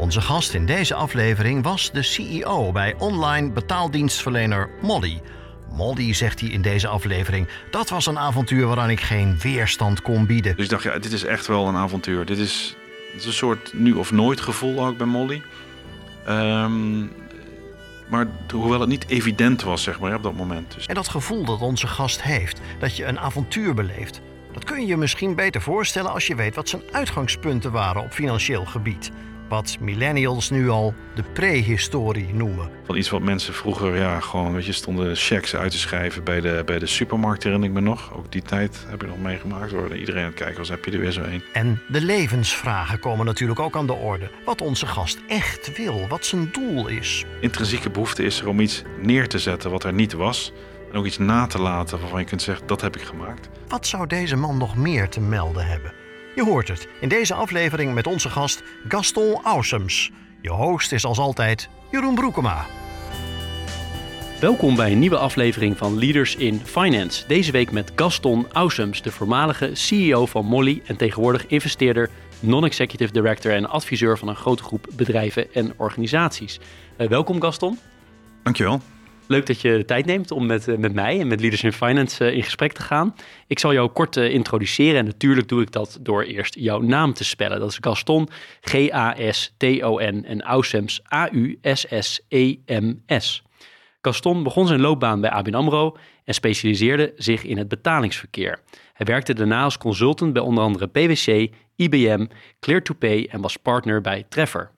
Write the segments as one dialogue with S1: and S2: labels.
S1: Onze gast in deze aflevering was de CEO bij online betaaldienstverlener Molly. Molly, zegt hij in deze aflevering, dat was een avontuur waaraan ik geen weerstand kon bieden.
S2: Dus ik dacht, ja, dit is echt wel een avontuur. Dit is, dit is een soort nu of nooit gevoel ook bij Molly. Ehm, maar hoewel het niet evident was, zeg maar, op dat moment. Dus
S1: En dat gevoel dat onze gast heeft, dat je een avontuur beleeft, dat kun je je misschien beter voorstellen als je weet wat zijn uitgangspunten waren op financieel gebied. Wat millennials nu al de prehistorie noemen.
S2: van iets wat mensen vroeger, ja, gewoon, weet je, stonden checks uit te schrijven bij de, bij de supermarkt, herinner ik me nog. Ook die tijd heb ik nog meegemaakt. Hoor. Iedereen aan het kijken was, heb je er weer zo een.
S1: En de levensvragen komen natuurlijk ook aan de orde. Wat onze gast echt wil, wat zijn doel is.
S2: Intrinsieke behoefte is er om iets neer te zetten wat er niet was. En ook iets na te laten waarvan je kunt zeggen, dat heb ik gemaakt.
S1: Wat zou deze man nog meer te melden hebben? Je hoort het in deze aflevering met onze gast Gaston Ausums. Je host is als altijd Jeroen Broekema.
S3: Welkom bij een nieuwe aflevering van Leaders in Finance. Deze week met Gaston Ausums, de voormalige CEO van Molly en tegenwoordig investeerder, non-executive director en adviseur van een grote groep bedrijven en organisaties. Eh, welkom Gaston.
S2: Dankjewel.
S3: Leuk dat je de tijd neemt om met, eh, met mij en met Leaders in Finance eh, in gesprek te gaan. Ik zal jou kort eh, introduceren en natuurlijk doe ik dat door eerst jouw naam te spellen. Dat is Gaston, G-A-S-T-O-N en Ausums, A-U-S-S-E-M-S. Gaston begon zijn loopbaan bij ABN AMRO en specialiseerde zich in het betalingsverkeer. Hij werkte daarna als consultant bij onder andere PwC, IBM, Clear2Pay en was partner bij Treffer.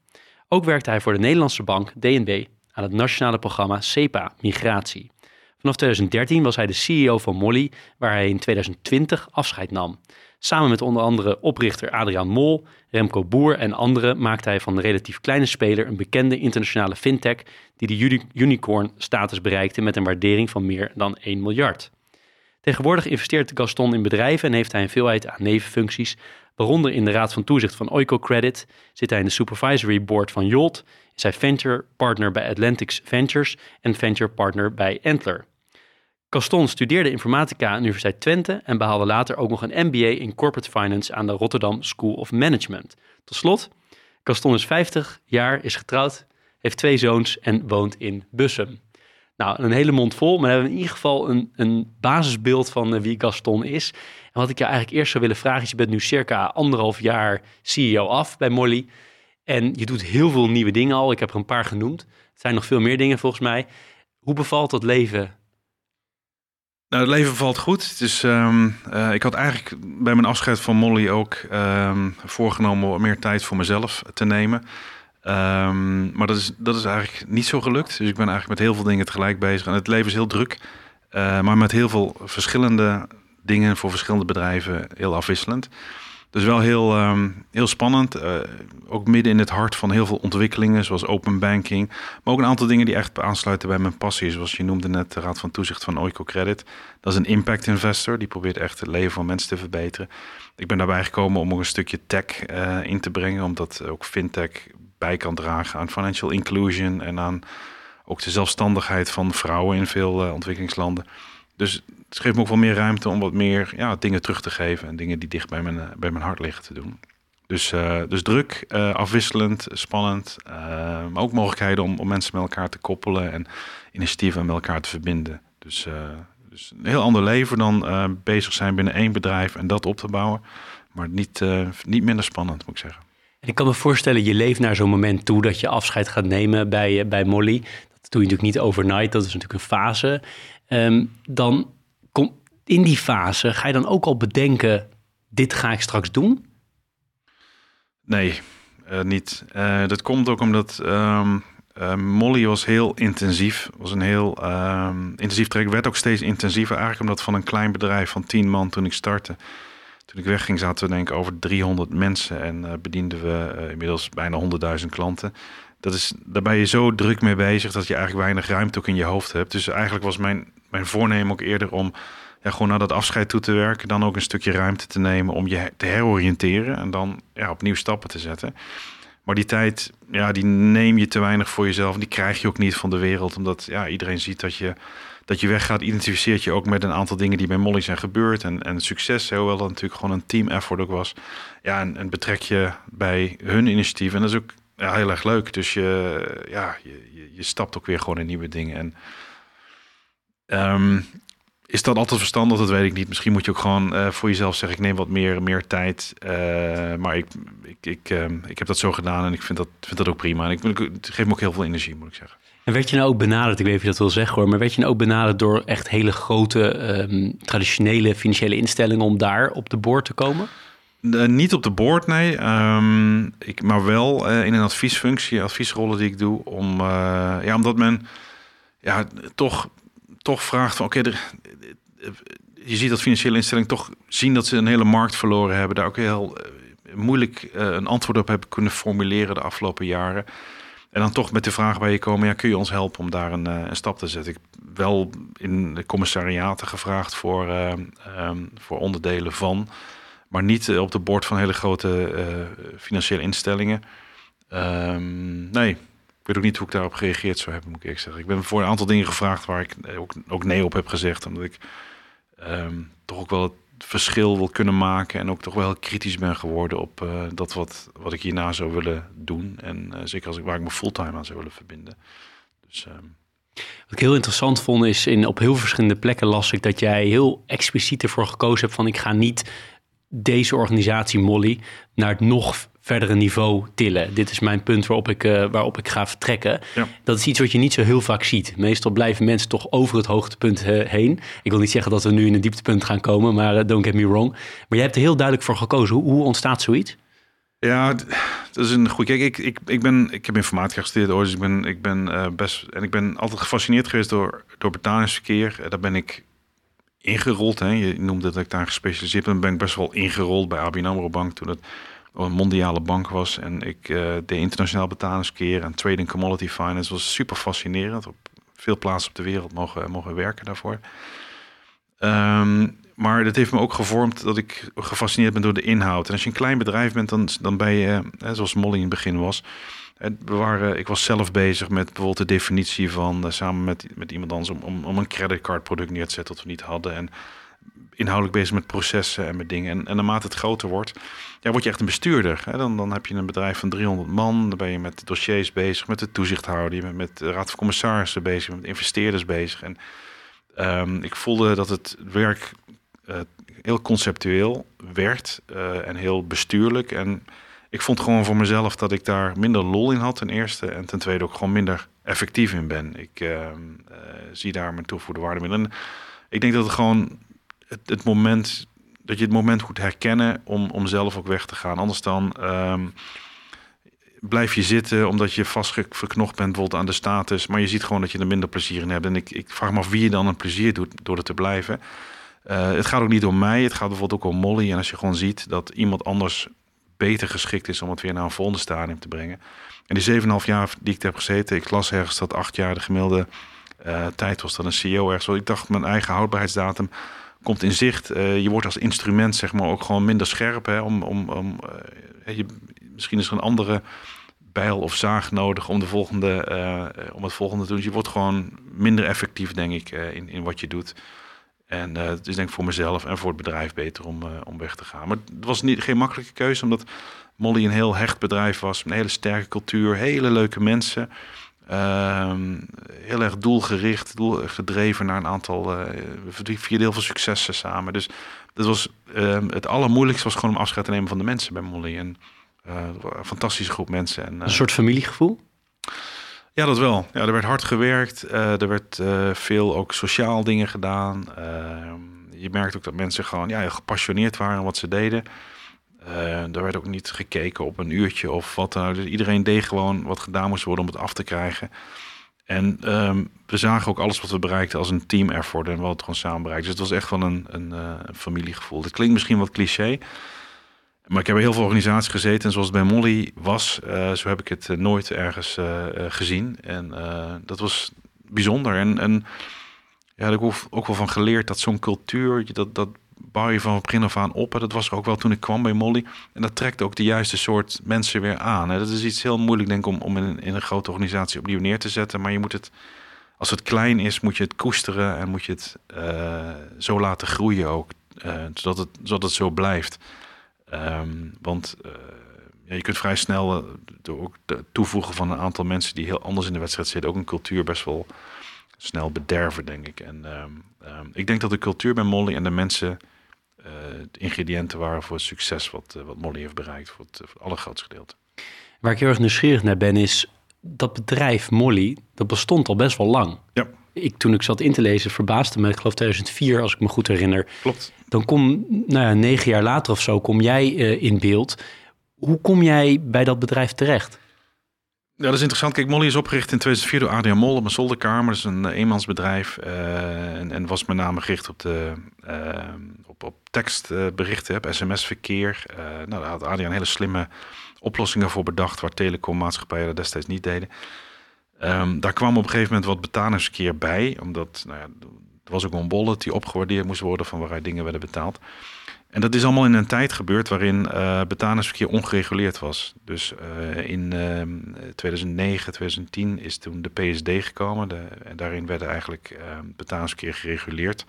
S3: Ook werkte hij voor de Nederlandse bank DNB aan het nationale programma SEPA Migratie. Vanaf 2013 was hij de CEO van Molly, waar hij in 2020 afscheid nam. Samen met onder andere oprichter Adriaan Mol, Remco Boer en anderen maakte hij van de relatief kleine speler een bekende internationale fintech die de uni- unicorn-status bereikte met een waardering van meer dan 1 miljard. Tegenwoordig investeert Gaston in bedrijven en heeft hij een veelheid aan nevenfuncties, waaronder in de raad van toezicht van Oiko Credit, zit hij in de supervisory board van Jolt, is hij venture partner bij Atlantics Ventures en venture partner bij Antler. Gaston studeerde informatica aan de Universiteit Twente en behaalde later ook nog een MBA in Corporate Finance aan de Rotterdam School of Management. Tot slot, Gaston is 50 jaar, is getrouwd, heeft twee zoons en woont in Bussum. Nou, een hele mond vol, maar we hebben in ieder geval een, een basisbeeld van eh, wie Gaston is. En wat ik jou eigenlijk eerst zou willen vragen is, je bent nu circa anderhalf jaar CEO af bij Molly. En je doet heel veel nieuwe dingen al, ik heb er een paar genoemd. Het zijn nog veel meer dingen volgens mij. Hoe bevalt dat leven
S2: Nou, het leven valt goed. Het is, ehm, eh, ik had eigenlijk bij mijn afscheid van Molly ook ehm, voorgenomen wat meer tijd voor mezelf te nemen. Ehm, maar dat is, dat is eigenlijk niet zo gelukt. Dus ik ben eigenlijk met heel veel dingen tegelijk bezig. En het leven is heel druk, eh, maar met heel veel verschillende dingen voor verschillende bedrijven heel afwisselend. Dus wel heel, ehm, heel spannend. eh, ook midden in het hart van heel veel ontwikkelingen, zoals open banking. Maar ook een aantal dingen die echt aansluiten bij mijn passie. Zoals je noemde net de Raad van Toezicht van Oiko Credit. Dat is een impact investor. Die probeert echt het leven van mensen te verbeteren. Ik ben daarbij gekomen om ook een stukje tech eh, in te brengen. Omdat ook fintech bij kan dragen aan financial inclusion. En aan ook de zelfstandigheid van vrouwen in veel eh, ontwikkelingslanden. Dus het geeft me ook wel meer ruimte om wat meer ja, dingen terug te geven. En dingen die dicht bij mijn, eh, bij mijn hart liggen te doen. Dus, eh, dus druk, afwisselend, spannend. maar ook mogelijkheden om, om mensen met elkaar te koppelen. En initiatieven met elkaar te verbinden. Dus, dus een heel ander leven dan bezig zijn binnen één bedrijf en dat op te bouwen. Maar niet, niet minder spannend, moet ik zeggen.
S3: En ik kan me voorstellen, je leeft naar zo'n moment toe dat je afscheid gaat nemen bij, eh, bij Molly. Dat doe je natuurlijk niet overnight, dat is natuurlijk een fase. Ehm, dan kom, in die fase ga je dan ook al bedenken, dit ga ik straks doen?
S2: Nee, eh, niet. Eh, dat komt ook omdat ehm, eh, Molly was heel intensief. Was een heel ehm, intensief traject. Werd ook steeds intensiever. Eigenlijk omdat van een klein bedrijf van 10 man toen ik startte. Toen ik wegging zaten we denk ik over 300 mensen. En eh, bedienden we eh, inmiddels bijna 100.000 klanten. dat is, daar ben je zo druk mee bezig dat je eigenlijk weinig ruimte ook in je hoofd hebt. Dus eigenlijk was mijn, mijn voornemen ook eerder om ja, gewoon naar dat afscheid toe te werken. Dan ook een stukje ruimte te nemen om je te heroriënteren. En dan ja, opnieuw stappen te zetten. Maar die tijd, ja, die neem je te weinig voor jezelf. Die krijg je ook niet van de wereld. Omdat ja, iedereen ziet dat je, dat je weggaat. Identificeert je ook met een aantal dingen die bij Molly zijn gebeurd. En, en succes, hoewel dat natuurlijk gewoon een team effort ook was. Ja, en, en betrek je bij hun initiatief. En dat is ook ja, heel erg leuk. Dus je, ja, je, je, stapt ook weer gewoon in nieuwe dingen. En um, is dat altijd verstandig? Dat weet ik niet. Misschien moet je ook gewoon uh, voor jezelf zeggen: ik neem wat meer, meer tijd. Uh, maar ik, ik, ik, uh, ik heb dat zo gedaan en ik vind dat, vind dat ook prima. En ik, het geeft me ook heel veel energie, moet ik zeggen.
S3: En werd je nou ook benaderd, ik weet niet of je dat wil zeggen hoor, maar werd je nou ook benaderd door echt hele grote um, traditionele financiële instellingen om daar op de boord te komen?
S2: Niet op de boord, nee. Um, ik, maar wel uh, in een adviesfunctie, adviesrollen die ik doe. Om, uh, ja, omdat men ja, toch, toch vraagt van oké, je ziet dat financiële instellingen toch zien dat ze een hele markt verloren hebben. Daar ook heel moeilijk een antwoord op hebben kunnen formuleren de afgelopen jaren. En dan toch met de vraag bij je komen, ja, kun je ons helpen om daar een, een stap te zetten? Ik heb wel in de commissariaten gevraagd voor, um, voor onderdelen van... Maar niet op de bord van hele grote financiële instellingen. Um, nee, ik weet ook niet hoe ik daarop gereageerd zou hebben, moet ik eerlijk zeggen. Ik ben voor een aantal dingen gevraagd waar ik ook, ook nee op heb gezegd. Omdat ik um, toch ook wel het verschil wil kunnen maken. En ook toch wel kritisch ben geworden op uh, dat wat, wat ik hierna zou willen doen. En uh, zeker als ik, waar ik me fulltime aan zou willen verbinden. Dus... Um,
S3: wat ik heel interessant vond is, in, op heel verschillende plekken las ik dat jij heel expliciet ervoor gekozen hebt van ik ga niet deze organisatie Molly naar het nog verdere niveau tillen. Dit is mijn punt waarop ik, uh, waarop ik ga vertrekken. Ja. Dat is iets wat je niet zo heel vaak ziet. Meestal blijven mensen toch over het hoogtepunt uh, heen. Ik wil niet zeggen dat we nu in een dieptepunt gaan komen, maar uh, don't get me wrong. Maar jij hebt er heel duidelijk voor gekozen. Hoe, hoe ontstaat zoiets?
S2: Ja, dat is een goed. Kijk, ik, ik, ik, ben, ik heb informatica gestudeerd ooit, dus ik ben, ik ben best en ik ben altijd gefascineerd geweest door, door betalingsverkeer. Daar ben ik ingerold. Hè. Je noemde dat ik daar gespecialiseerd ben. Ben ik best wel ingerold bij ABN AMRO Bank toen het een mondiale bank was. En ik uh, deed internationaal betalingskeer en trading commodity finance. was super fascinerend. Op veel plaatsen op de wereld mogen, mogen werken daarvoor. Um, maar dat heeft me ook gevormd dat ik gefascineerd ben door de inhoud. En als je een klein bedrijf bent, dan, dan ben je, zoals Molly in het begin was, we waren, ik was zelf bezig met bijvoorbeeld de definitie van, uh, samen met, met iemand anders, om, om een creditcardproduct neer te zetten dat we niet hadden. En inhoudelijk bezig met processen en met dingen. En, en naarmate het groter wordt, ja, word je echt een bestuurder. Hè? Dan, dan heb je een bedrijf van 300 man, dan ben je met dossiers bezig, met de toezichthouder, je bent met de raad van commissarissen bezig, met investeerders bezig. En um, ik voelde dat het werk uh, heel conceptueel werd uh, en heel bestuurlijk. En ik vond gewoon voor mezelf dat ik daar minder lol in had, ten eerste. En ten tweede ook gewoon minder effectief in ben. Ik uh, uh, zie daar mijn toegevoegde waarde in. En ik denk dat het gewoon het, het, moment, dat je het moment moet herkennen om, om zelf ook weg te gaan. Anders dan um, blijf je zitten omdat je vastverknocht bent bijvoorbeeld aan de status. Maar je ziet gewoon dat je er minder plezier in hebt. En ik, ik vraag me af wie je dan een plezier doet door er te blijven. Uh, het gaat ook niet om mij, het gaat bijvoorbeeld ook om Molly. En als je gewoon ziet dat iemand anders beter geschikt is om het weer naar een volgende stadium te brengen. En die 7,5 jaar die ik heb gezeten, ik las ergens dat acht jaar de gemiddelde uh, tijd was dan een CEO ergens. Ik dacht, mijn eigen houdbaarheidsdatum komt in zicht. Uh, je wordt als instrument zeg maar ook gewoon minder scherp. Hè, om, om, om, uh, je, misschien is er een andere bijl of zaag nodig om, de volgende, om het volgende te doen. Dus je wordt gewoon minder effectief, denk ik, in, in wat je doet. En het is denk ik voor mezelf en voor het bedrijf beter om, om weg te gaan. Maar het was niet, geen makkelijke keuze, omdat Molly een heel hecht bedrijf was. Een hele sterke cultuur, hele leuke mensen. Uh, heel erg doelgericht, doelgedreven naar een aantal... Uh, we vierden heel veel successen samen. Dus dat was, ehm, het allermoeilijkste was gewoon om afscheid te nemen van de mensen bij Molly. En, een fantastische groep mensen. En,
S3: een soort familiegevoel?
S2: Ja, dat wel. Ja, er werd hard gewerkt. Er werd veel ook sociaal dingen gedaan. Uh, je merkt ook dat mensen gewoon ja, gepassioneerd waren wat ze deden. Er werd ook niet gekeken op een uurtje of wat dan dus iedereen deed gewoon wat gedaan moest worden om het af te krijgen. En um, we zagen ook alles wat we bereikten als een team effort en wat het gewoon samen bereikt. Dus het was echt wel een, een, een familiegevoel. Het klinkt misschien wat cliché. Maar ik heb bij heel veel organisaties gezeten. En zoals bij Molly was, uh, zo heb ik het nooit ergens uh, gezien. En dat was bijzonder. En, en ja, daar heb ik ook wel van geleerd dat zo'n cultuur, dat, dat bouw je van begin af aan op. En dat was ook wel toen ik kwam bij Molly. En dat trekt ook de juiste soort mensen weer aan. Hè. Dat is iets heel moeilijk, denk ik, om, om in, in een grote organisatie opnieuw neer te zetten. Maar je moet het, als het klein is, moet je het koesteren en moet je het uh, zo laten groeien ook. Uh, zodat, het, zodat het zo blijft. Um, want uh, ja, je kunt vrij snel door ook toevoegen van een aantal mensen die heel anders in de wedstrijd zitten, ook een cultuur best wel snel bederven, denk ik. En um, um, ik denk dat de cultuur bij Molly en de mensen de ingrediënten waren voor het succes wat, uh, wat Molly heeft bereikt, voor het, voor het allergrootste gedeelte.
S3: Waar ik heel erg nieuwsgierig naar ben, is dat bedrijf Molly, dat bestond al best wel lang.
S2: Ja.
S3: Ik, toen ik zat in te lezen, verbaasde me, ik geloof 2004, als ik me goed herinner.
S2: Klopt.
S3: Dan kom, nou ja, negen jaar later of zo, kom jij uh, in beeld. Hoe kom jij bij dat bedrijf terecht?
S2: Ja, dat is interessant. Kijk, Molly is opgericht in 2004 door Adriaan Mol op een zolderkamer. Dat is een eenmansbedrijf uh, en, en, was met name gericht op, de, uh, op, op tekstberichten, sms-verkeer. Nou, daar had Adriaan hele slimme oplossingen voor bedacht, waar telecommaatschappijen dat destijds niet deden. Um, daar kwam op een gegeven moment wat betalingsverkeer bij, omdat nou ja, er was ook een bollet die opgewaardeerd moest worden van waaruit dingen werden betaald. En dat is allemaal in een tijd gebeurd waarin uh, ongereguleerd was. Dus uh, in uh, 2009, 2010 is toen de PSD gekomen. De, en daarin werden eigenlijk betalingsverkeer gereguleerd.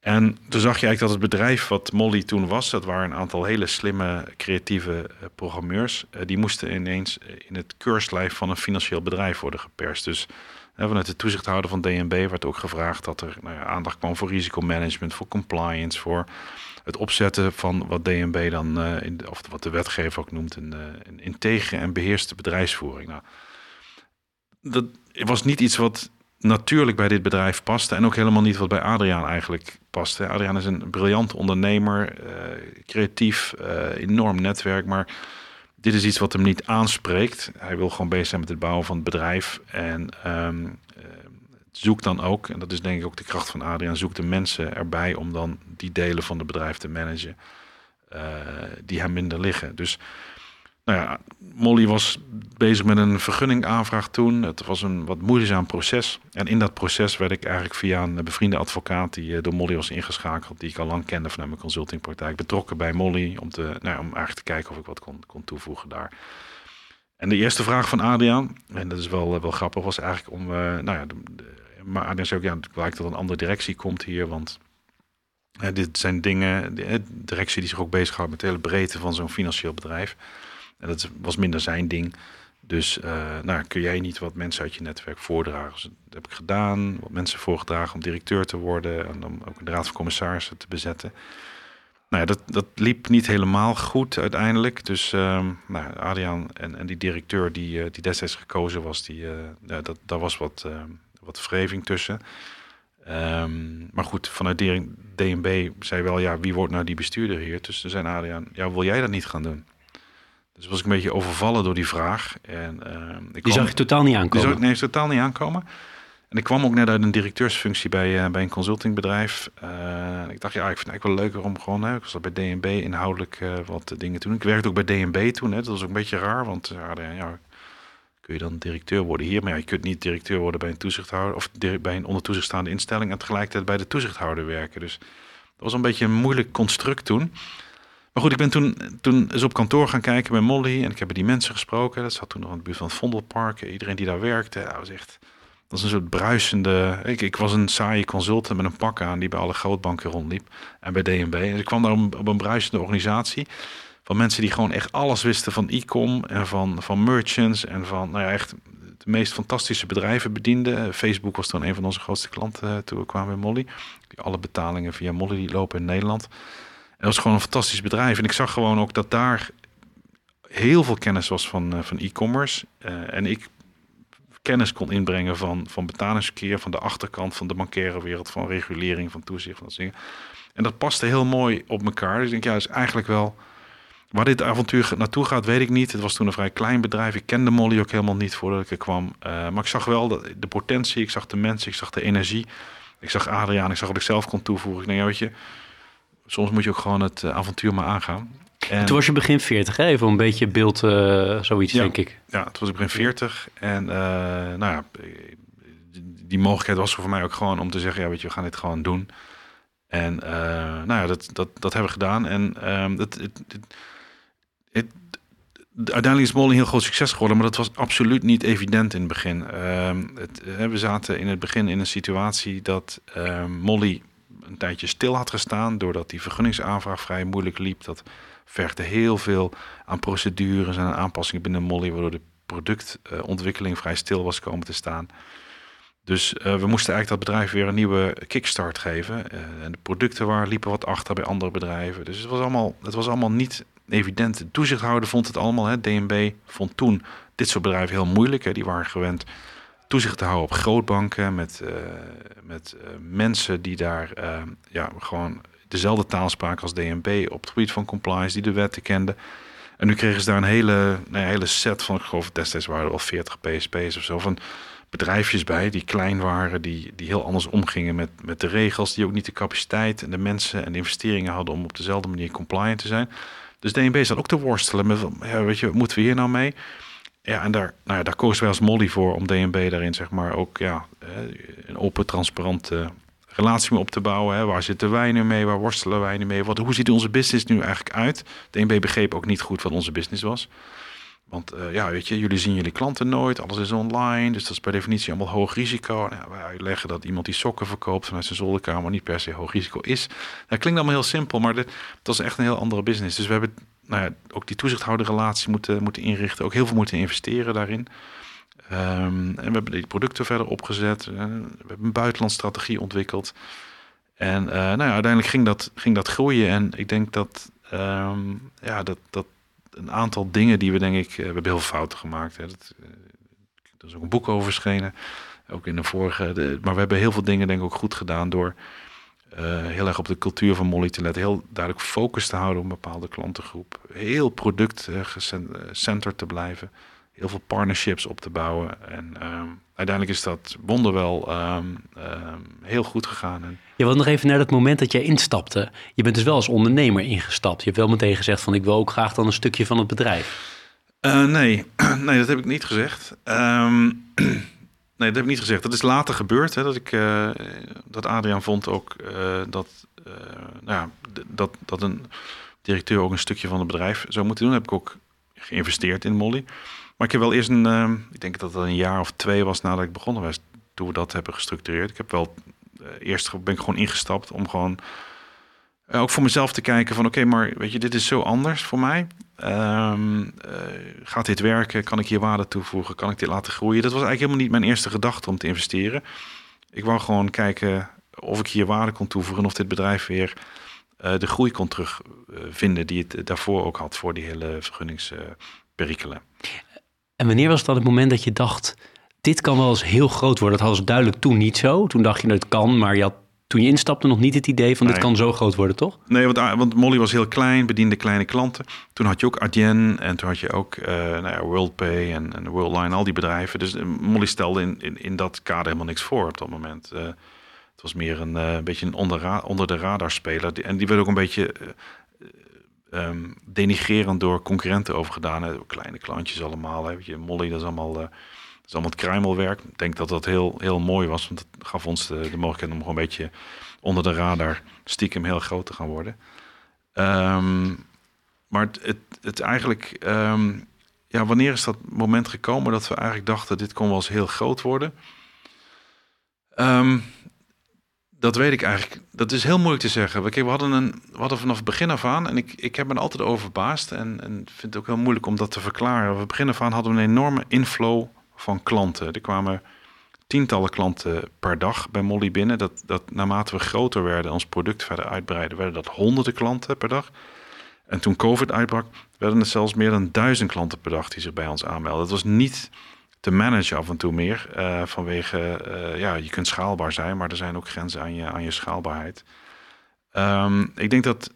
S2: En toen zag je eigenlijk dat het bedrijf wat Molly toen was, dat waren een aantal hele slimme, creatieve uh, programmeurs. Die moesten ineens in het keurslijf van een financieel bedrijf worden geperst. Dus vanuit de toezichthouder van DNB werd ook gevraagd dat er nou ja, aandacht kwam voor risicomanagement, voor compliance, voor het opzetten van wat DNB dan, uh, of wat de wetgever ook noemt, een, uh, een en beheerste bedrijfsvoering. Nou, dat was niet iets wat natuurlijk bij dit bedrijf paste en ook helemaal niet wat bij Adriaan eigenlijk paste. Adriaan is een briljant ondernemer, uh, creatief, enorm netwerk, maar dit is iets wat hem niet aanspreekt. Hij wil gewoon bezig zijn met het bouwen van het bedrijf en um, zoek dan ook, en dat is denk ik ook de kracht van Adriaan, zoek de mensen erbij om dan die delen van het bedrijf te managen uh, die hem minder liggen. Dus nou ja, Molly was bezig met een vergunningaanvraag toen. Het was een wat moeizaam proces. En in dat proces werd ik eigenlijk via een bevriende advocaat die door Molly was ingeschakeld, die ik al lang kende vanuit mijn consultingpraktijk, betrokken bij Molly om, te, nou ja, om eigenlijk te kijken of ik wat kon, kon toevoegen daar. En de eerste vraag van Adriaan, en dat is wel, wel grappig, was eigenlijk om, nou ja, de, maar Adriaan zei ook, ja, het lijkt dat een andere directie komt hier, want uh, dit zijn dingen, de directie die zich ook bezighoudt met de hele breedte van zo'n financieel bedrijf. En dat was minder zijn ding. Dus uh, nou, kun jij niet wat mensen uit je netwerk voordragen? Dus dat heb ik gedaan, wat mensen voorgedragen om directeur te worden en om ook een raad van commissarissen te bezetten. Nou ja, dat, dat liep niet helemaal goed uiteindelijk. Dus uh, nou, Adriaan en, en die directeur die, uh, die destijds gekozen was, die, ja, dat, daar was wat, wat wreving tussen. Um, maar goed, vanuit DNB zei wel, ja, wie wordt nou die bestuurder hier? Dus toen zei Adriaan, ja, wil jij dat niet gaan doen? Dus was ik een beetje overvallen door die vraag. En, uh, ik
S3: die
S2: kwam,
S3: zag je totaal niet aankomen?
S2: Die zag, nee, totaal niet aankomen. En ik kwam ook net uit een directeursfunctie bij, uh, bij een consultingbedrijf. Uh, ik dacht, ja, ik vind het eigenlijk wel leuker om gewoon... Hè, ik was bij DNB inhoudelijk uh, wat dingen te doen. Ik werkte ook bij DNB toen, hè, dat was ook een beetje raar. Want ja, kun je dan directeur worden hier. Maar ja, je kunt niet directeur worden bij een toezichthouder... of bij een onder instelling... en tegelijkertijd bij de toezichthouder werken. Dus dat was een beetje een moeilijk construct toen... Maar goed, ik ben toen, toen eens op kantoor gaan kijken bij Molly. En ik heb met die mensen gesproken. Dat zat toen nog in de buurt van het Vondelpark. Iedereen die daar werkte, dat was echt... Dat was een soort bruisende... Ik, ik was een saaie consultant met een pak aan... die bij alle grootbanken rondliep. En bij DNB. En ik kwam daar op, op een bruisende organisatie... van mensen die gewoon echt alles wisten van e-com... en van, van merchants en van... Nou ja, echt de meest fantastische bedrijven bedienden. Facebook was toen een van onze grootste klanten uh, toen we kwamen bij Molly. Alle betalingen via Molly die lopen in Nederland... Het was gewoon een fantastisch bedrijf. En ik zag gewoon ook dat daar heel veel kennis was van, uh, van e-commerce. En ik kennis kon inbrengen van, van betalingsverkeer, van de achterkant van de bankaire wereld, van regulering, van toezicht, van dat dingen. En dat paste heel mooi op elkaar. Dus ik denk, ja, is eigenlijk wel... Waar dit avontuur naartoe gaat, weet ik niet. Het was toen een vrij klein bedrijf. Ik kende Molly ook helemaal niet voordat ik er kwam. Uh, maar ik zag wel de, de potentie, ik zag de mensen, ik zag de energie. Ik zag Adriaan, ik zag wat ik zelf kon toevoegen. Ik denk, ja, weet je, soms moet je ook gewoon het avontuur maar aangaan.
S3: En toen was je begin 40, hè? even een beetje beeld, uh, zoiets
S2: ja,
S3: denk ik.
S2: Ja, het was ik begin 40. En nou ja, die mogelijkheid was voor mij ook gewoon om te zeggen, ja weet je, we gaan dit gewoon doen. En nou ja, dat, dat, dat hebben we gedaan. En um, het, het, het, uiteindelijk is Molly een heel groot succes geworden, maar dat was absoluut niet evident in het begin. Uh, het, we zaten in het begin in een situatie dat uh, Molly een tijdje stil had gestaan, doordat die vergunningsaanvraag vrij moeilijk liep. Dat vergde heel veel aan procedures en aanpassingen binnen Molly, waardoor de productontwikkeling vrij stil was komen te staan. Dus uh, we moesten eigenlijk dat bedrijf weer een nieuwe kickstart geven. Uh, en de producten waren, liepen wat achter bij andere bedrijven. Dus het was allemaal, het was allemaal niet evident. De toezichthouder vond het allemaal. Hè. DNB vond toen dit soort bedrijven heel moeilijk. Hè. Die waren gewend toezicht te houden op grootbanken met, uh, met mensen die daar ja, gewoon dezelfde taal spraken als DNB op het gebied van compliance, die de wetten kenden. En nu kregen ze daar een hele, een hele set van, ik geloof destijds waren er al 40 PSP's of zo, van bedrijfjes bij die klein waren, die, die heel anders omgingen met, met de regels, die ook niet de capaciteit en de mensen en de investeringen hadden om op dezelfde manier compliant te zijn. Dus DNB zat ook te worstelen met, ja, weet je, wat moeten we hier nou mee? Ja, en daar, nou ja, daar kozen wij als Molly voor om DNB daarin, zeg maar, ook ja, een open, transparante relatie mee op te bouwen. Hè. Waar zitten wij nu mee? Waar worstelen wij nu mee? Wat, hoe ziet onze business nu eigenlijk uit? DNB begreep ook niet goed wat onze business was. Want uh, ja, weet je, jullie zien jullie klanten nooit, alles is online, dus dat is per definitie allemaal hoog risico. Nou, wij uitleggen dat iemand die sokken verkoopt vanuit zijn zolderkamer niet per se hoog risico is. Dat klinkt allemaal heel simpel, maar dit, dat is echt een heel andere business. Dus we hebben nou ja, ook die toezichthouderrelatie moeten, moeten inrichten, ook heel veel moeten investeren daarin. Um, en we hebben die producten verder opgezet. Uh, we hebben een buitenlandstrategie ontwikkeld. En uh, nou ja, uiteindelijk ging dat, ging dat groeien. En ik denk dat, um, ja, dat, dat een aantal dingen die we denk ik, uh, we hebben heel fouten gemaakt. Hè. Dat, er is ook een boek over verschenen, ook in de vorige. Maar we hebben heel veel dingen denk ik ook goed gedaan door heel erg op de cultuur van Molly te letten. Heel duidelijk focus te houden op bepaalde klantengroep. Heel product gecenterd te blijven heel veel partnerships op te bouwen. En um, uiteindelijk is dat wonderwel um, um, heel goed gegaan. En...
S3: Je wilt nog even naar dat moment dat jij instapte. Je bent dus wel als ondernemer ingestapt. Je hebt wel meteen gezegd van ik wil ook graag dan een stukje van het bedrijf.
S2: Uh, nee. nee, dat heb ik niet gezegd. nee, dat heb ik niet gezegd. Dat is later gebeurd. Hè, dat, ik, uh, dat Adriaan vond ook uh, dat, nou ja, dat, dat een directeur ook een stukje van het bedrijf zou moeten doen. heb ik ook geïnvesteerd in Molly. Maar ik heb wel eerst een, uh, ik denk dat dat een jaar of twee was nadat ik begonnen was, toen we dat hebben gestructureerd. Ik heb wel uh, eerst ben ik gewoon ingestapt om gewoon uh, ook voor mezelf te kijken van oké, maar weet je, dit is zo anders voor mij. Um, gaat dit werken? Kan ik hier waarde toevoegen? Kan ik dit laten groeien? Dat was eigenlijk helemaal niet mijn eerste gedachte om te investeren. Ik wou gewoon kijken of ik hier waarde kon toevoegen en of dit bedrijf weer de groei kon terugvinden die het daarvoor ook had voor die hele vergunningsperikelen.
S3: En wanneer was dan het moment dat je dacht, dit kan wel eens heel groot worden? Dat was duidelijk toen niet zo. Toen dacht je, dat het kan, maar je had toen je instapte nog niet het idee van dit kan zo groot worden, toch?
S2: Nee, want, ah, want Molly was heel klein, bediende kleine klanten. Toen had je ook Adyen en toen had je ook uh, nou ja, WorldPay en, en Worldline, al die bedrijven. Dus uh, Molly stelde in, in, in dat kader helemaal niks voor op dat moment. Uh, het was meer een uh, beetje een onder, onder de radar speler. En die werd ook een beetje um, denigrerend door concurrenten overgedaan. Hè. Kleine klantjes allemaal. Hè. Je, Molly, dat is allemaal, uh, dat is allemaal het kruimelwerk. Ik denk dat dat heel, heel mooi was, want het gaf ons de, de mogelijkheid om gewoon een beetje onder de radar stiekem heel groot te gaan worden. Um, maar het, het, eigenlijk, um, ja, wanneer is dat moment gekomen dat we eigenlijk dachten, dit kon wel eens heel groot worden? Dat weet ik eigenlijk. Dat is heel moeilijk te zeggen. We, we, hadden, een, we hadden vanaf het begin af aan, en ik, ik heb me altijd over verbaasd en, en vind het ook heel moeilijk om dat te verklaren. Vanaf het begin af aan hadden we een enorme inflow van klanten. Er kwamen tientallen klanten per dag bij Molly binnen. Dat, dat naarmate we groter werden, ons product verder uitbreiden, werden dat honderden klanten per dag. En toen COVID uitbrak, werden het zelfs meer dan duizend klanten per dag die zich bij ons aanmelden. Dat was niet te managen af en toe meer. Uh, vanwege, uh, ja, je kunt schaalbaar zijn, maar er zijn ook grenzen aan je, aan je schaalbaarheid. Um, ik denk dat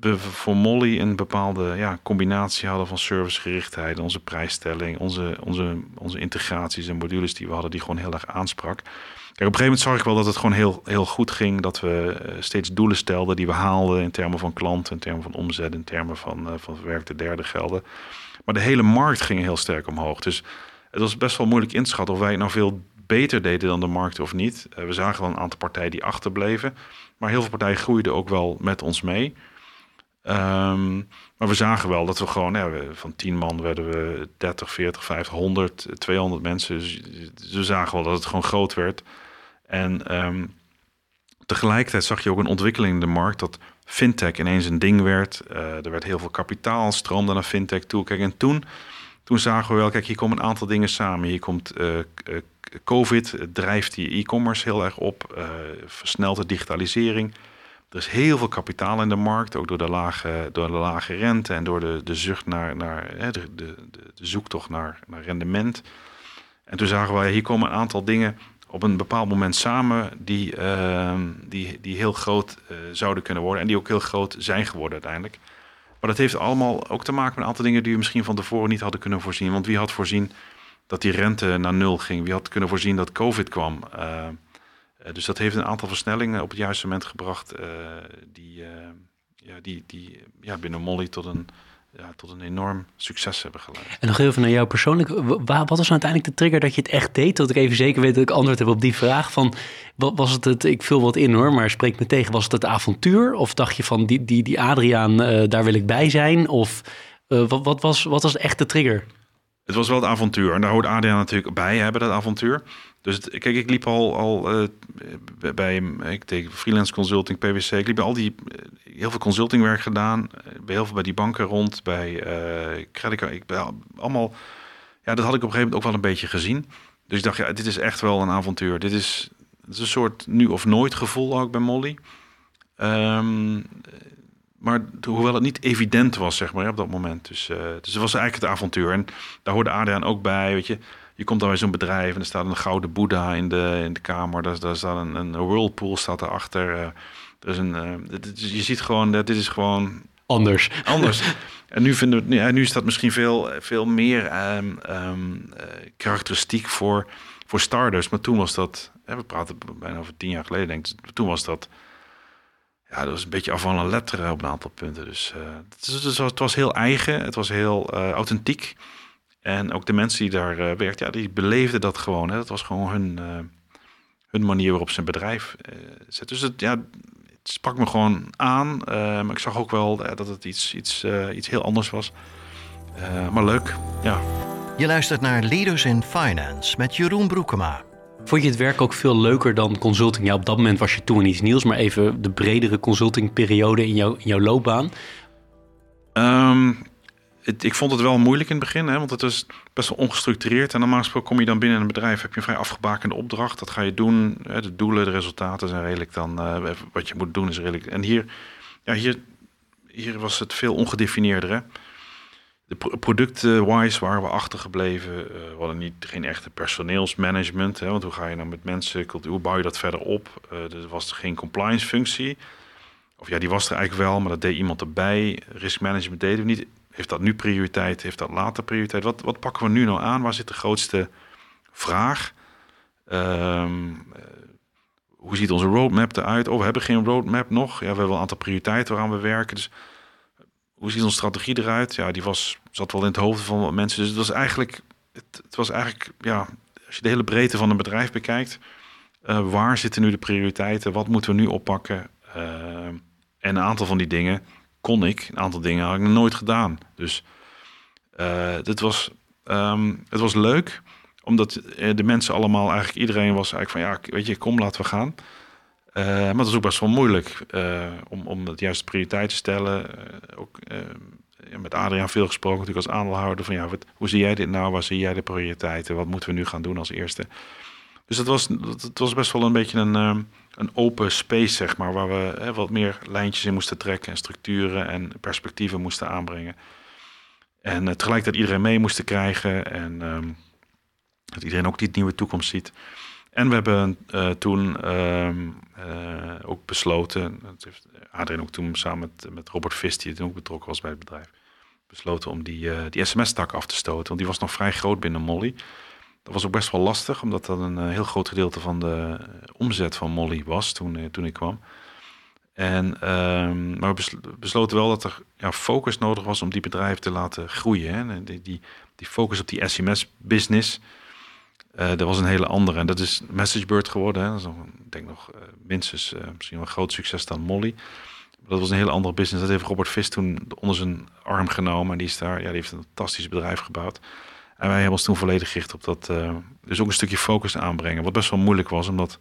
S2: we voor Molly een bepaalde ja, combinatie hadden van servicegerichtheid, onze prijsstelling, onze, onze, onze integraties en modules die we hadden, die gewoon heel erg aansprak. Kijk, op een gegeven moment zag ik wel dat het gewoon heel, heel goed ging. Dat we eh, steeds doelen stelden die we haalden in termen van klanten, in termen van omzet, in termen van, uh, van verwerkte derde gelden. Maar de hele markt ging heel sterk omhoog. Dus het was best wel moeilijk in te schatten of wij het nou veel beter deden dan de markt of niet. Uh, we zagen wel een aantal partijen die achterbleven. Maar heel veel partijen groeiden ook wel met ons mee. Um, maar we zagen wel dat we gewoon, van 10 man werden we 30, 40, 50, 100, 200 mensen. Dus we zagen wel dat het gewoon groot werd. En um, tegelijkertijd zag je ook een ontwikkeling in de markt dat fintech ineens een ding werd. Uh, er werd heel veel kapitaal, stroomde naar fintech toe. Kijk, en toen, toen zagen we wel, kijk, hier komen een aantal dingen samen. Hier komt uh, uh, COVID, drijft die e-commerce heel erg op, versnelt de digitalisering. Er is heel veel kapitaal in de markt, ook door de lage, door de lage rente en door de, de zucht naar, naar de, de, de zoektocht naar, naar rendement. En toen zagen we, hier komen een aantal dingen op een bepaald moment samen die, die, die heel groot zouden kunnen worden. En die ook heel groot zijn geworden uiteindelijk. Maar dat heeft allemaal ook te maken met een aantal dingen die we misschien van tevoren niet hadden kunnen voorzien. Want wie had voorzien dat die rente naar nul ging? Wie had kunnen voorzien dat COVID kwam? Uh, dus dat heeft een aantal versnellingen op het juiste moment gebracht. die, ja, die, die ja, binnen Molly tot een ja, tot een enorm succes hebben geleid.
S3: En nog even naar jou persoonlijk. Wat was nou uiteindelijk de trigger dat je het echt deed? Dat ik even zeker weet dat ik antwoord heb op die vraag. Van, was het het, ik vul wat in hoor, maar spreek me tegen. Was het het avontuur? Of dacht je van, die, die, die Adriaan, uh, daar wil ik bij zijn? Of uh, wat, wat, was, wat was echt de trigger?
S2: Het was wel het avontuur. En daar hoort Adriaan natuurlijk bij hebben, dat avontuur. Dus kijk, ik liep al, al uh, bij ik deed freelance consulting, PwC. Ik liep al die heel veel consultingwerk gedaan, bij heel veel bij die banken rond, bij uh, Ik ben allemaal, ja, dat had ik op een gegeven moment ook wel een beetje gezien. Dus ik dacht, ja, dit is echt wel een avontuur. Dit is, het is een soort nu of nooit gevoel ook bij Molly. Um, maar hoewel het niet evident was, zeg maar, op dat moment. Dus, dus het was eigenlijk het avontuur. En daar hoorde Adriaan ook bij, weet je je komt dan bij zo'n bedrijf en er staat een gouden boeddha in de, in de kamer. Daar, daar staat een, een whirlpool staat erachter. Uh, er is een, uh, je ziet gewoon, dat dit is gewoon...
S3: Anders.
S2: Anders. en nu, vinden we, ja, nu is dat misschien veel, veel meer um, um, uh, karakteristiek voor, voor starters. Maar toen was dat, we praten bijna over tien jaar geleden denk ik. Toen was dat, ja, dat was een beetje af van een letter op een aantal punten. Dus het, was, het was heel eigen, het was heel authentiek. En ook de mensen die daar uh, werkten, ja, die beleefden dat gewoon. Hè. Dat was gewoon hun, uh, hun manier waarop ze een bedrijf uh, zet. Dus het, ja, het sprak me gewoon aan. maar ik zag ook wel dat het iets, iets, iets heel anders was. maar leuk, ja.
S1: Je luistert naar Leaders in Finance met Jeroen Broekema.
S3: Vond je het werk ook veel leuker dan consulting? Ja, op dat moment was je toen iets nieuws, maar even de bredere consultingperiode in, jou, in jouw loopbaan.
S2: Um, ik vond het wel moeilijk in het begin, hè, want het is best wel ongestructureerd. En normaal gesproken kom je dan binnen een bedrijf, heb je een vrij afgebakende opdracht. Dat ga je doen. Hè, de doelen, de resultaten zijn redelijk dan. Uh, wat je moet doen is redelijk. En hier, ja, hier, hier was het veel ongedefinieerder. De producten-wise waren we achtergebleven. Uh, we hadden niet, geen echte personeelsmanagement. Hè, want hoe ga je nou met mensen, hoe bouw je dat verder op? Uh, er was geen compliance functie. Of ja, die was er eigenlijk wel, maar dat deed iemand erbij. Risk management deden we niet. Heeft dat nu prioriteit? Heeft dat later prioriteit? Wat, wat pakken we nu nou aan? Waar zit de grootste vraag? Um, hoe ziet onze roadmap eruit? Oh, we hebben geen roadmap nog. Ja, we hebben wel een aantal prioriteiten waaraan we werken. Dus hoe ziet onze strategie eruit? Ja, die was, zat wel in het hoofd van wat mensen. Dus het was eigenlijk, het, was eigenlijk, ja, als je de hele breedte van een bedrijf bekijkt, uh, waar zitten nu de prioriteiten? Wat moeten we nu oppakken? Uh, en een aantal van die dingen kon ik. Een aantal dingen had ik nog nooit gedaan. Dus uh, dit was, um, het was leuk, omdat eh, de mensen allemaal, eigenlijk iedereen was eigenlijk van ja, weet je, kom, laten we gaan. Uh, maar dat is ook best wel moeilijk om, om het juiste prioriteit te stellen. ook met Adriaan veel gesproken, natuurlijk als aandeelhouder. Van ja, wat, hoe zie jij dit nou? Waar zie jij de prioriteiten? Wat moeten we nu gaan doen als eerste? Dus dat was, het was best wel een beetje een, ehm, een open space, zeg maar, waar we hè, wat meer lijntjes in moesten trekken en structuren en perspectieven moesten aanbrengen. En uh, tegelijkertijd iedereen mee moesten krijgen en um, dat iedereen ook die nieuwe toekomst ziet. En we hebben uh, toen ehm, uh, ook besloten, dat heeft Adrien ook toen samen met, met Robert Vist, die ook betrokken was bij het bedrijf, besloten om die, die sms-tak af te stoten. Want die was nog vrij groot binnen Molly. Dat was ook best wel lastig, omdat dat een heel groot gedeelte van de omzet van Molly was toen, toen ik kwam. En, um, maar we besloten wel dat er ja, focus nodig was om die bedrijven te laten groeien. Hè. Die, die, die focus op die SMS-business, dat was een hele andere. En dat is MessageBird geworden. Hè. Dat is ik denk nog minstens misschien wel een groot succes dan Molly. Dat was een hele andere business. Dat heeft Robert Vis toen onder zijn arm genomen. En die, is daar, ja, die heeft een fantastisch bedrijf gebouwd. En wij hebben ons toen volledig gericht op dat. dus ook een stukje focus aanbrengen. Wat best wel moeilijk was, omdat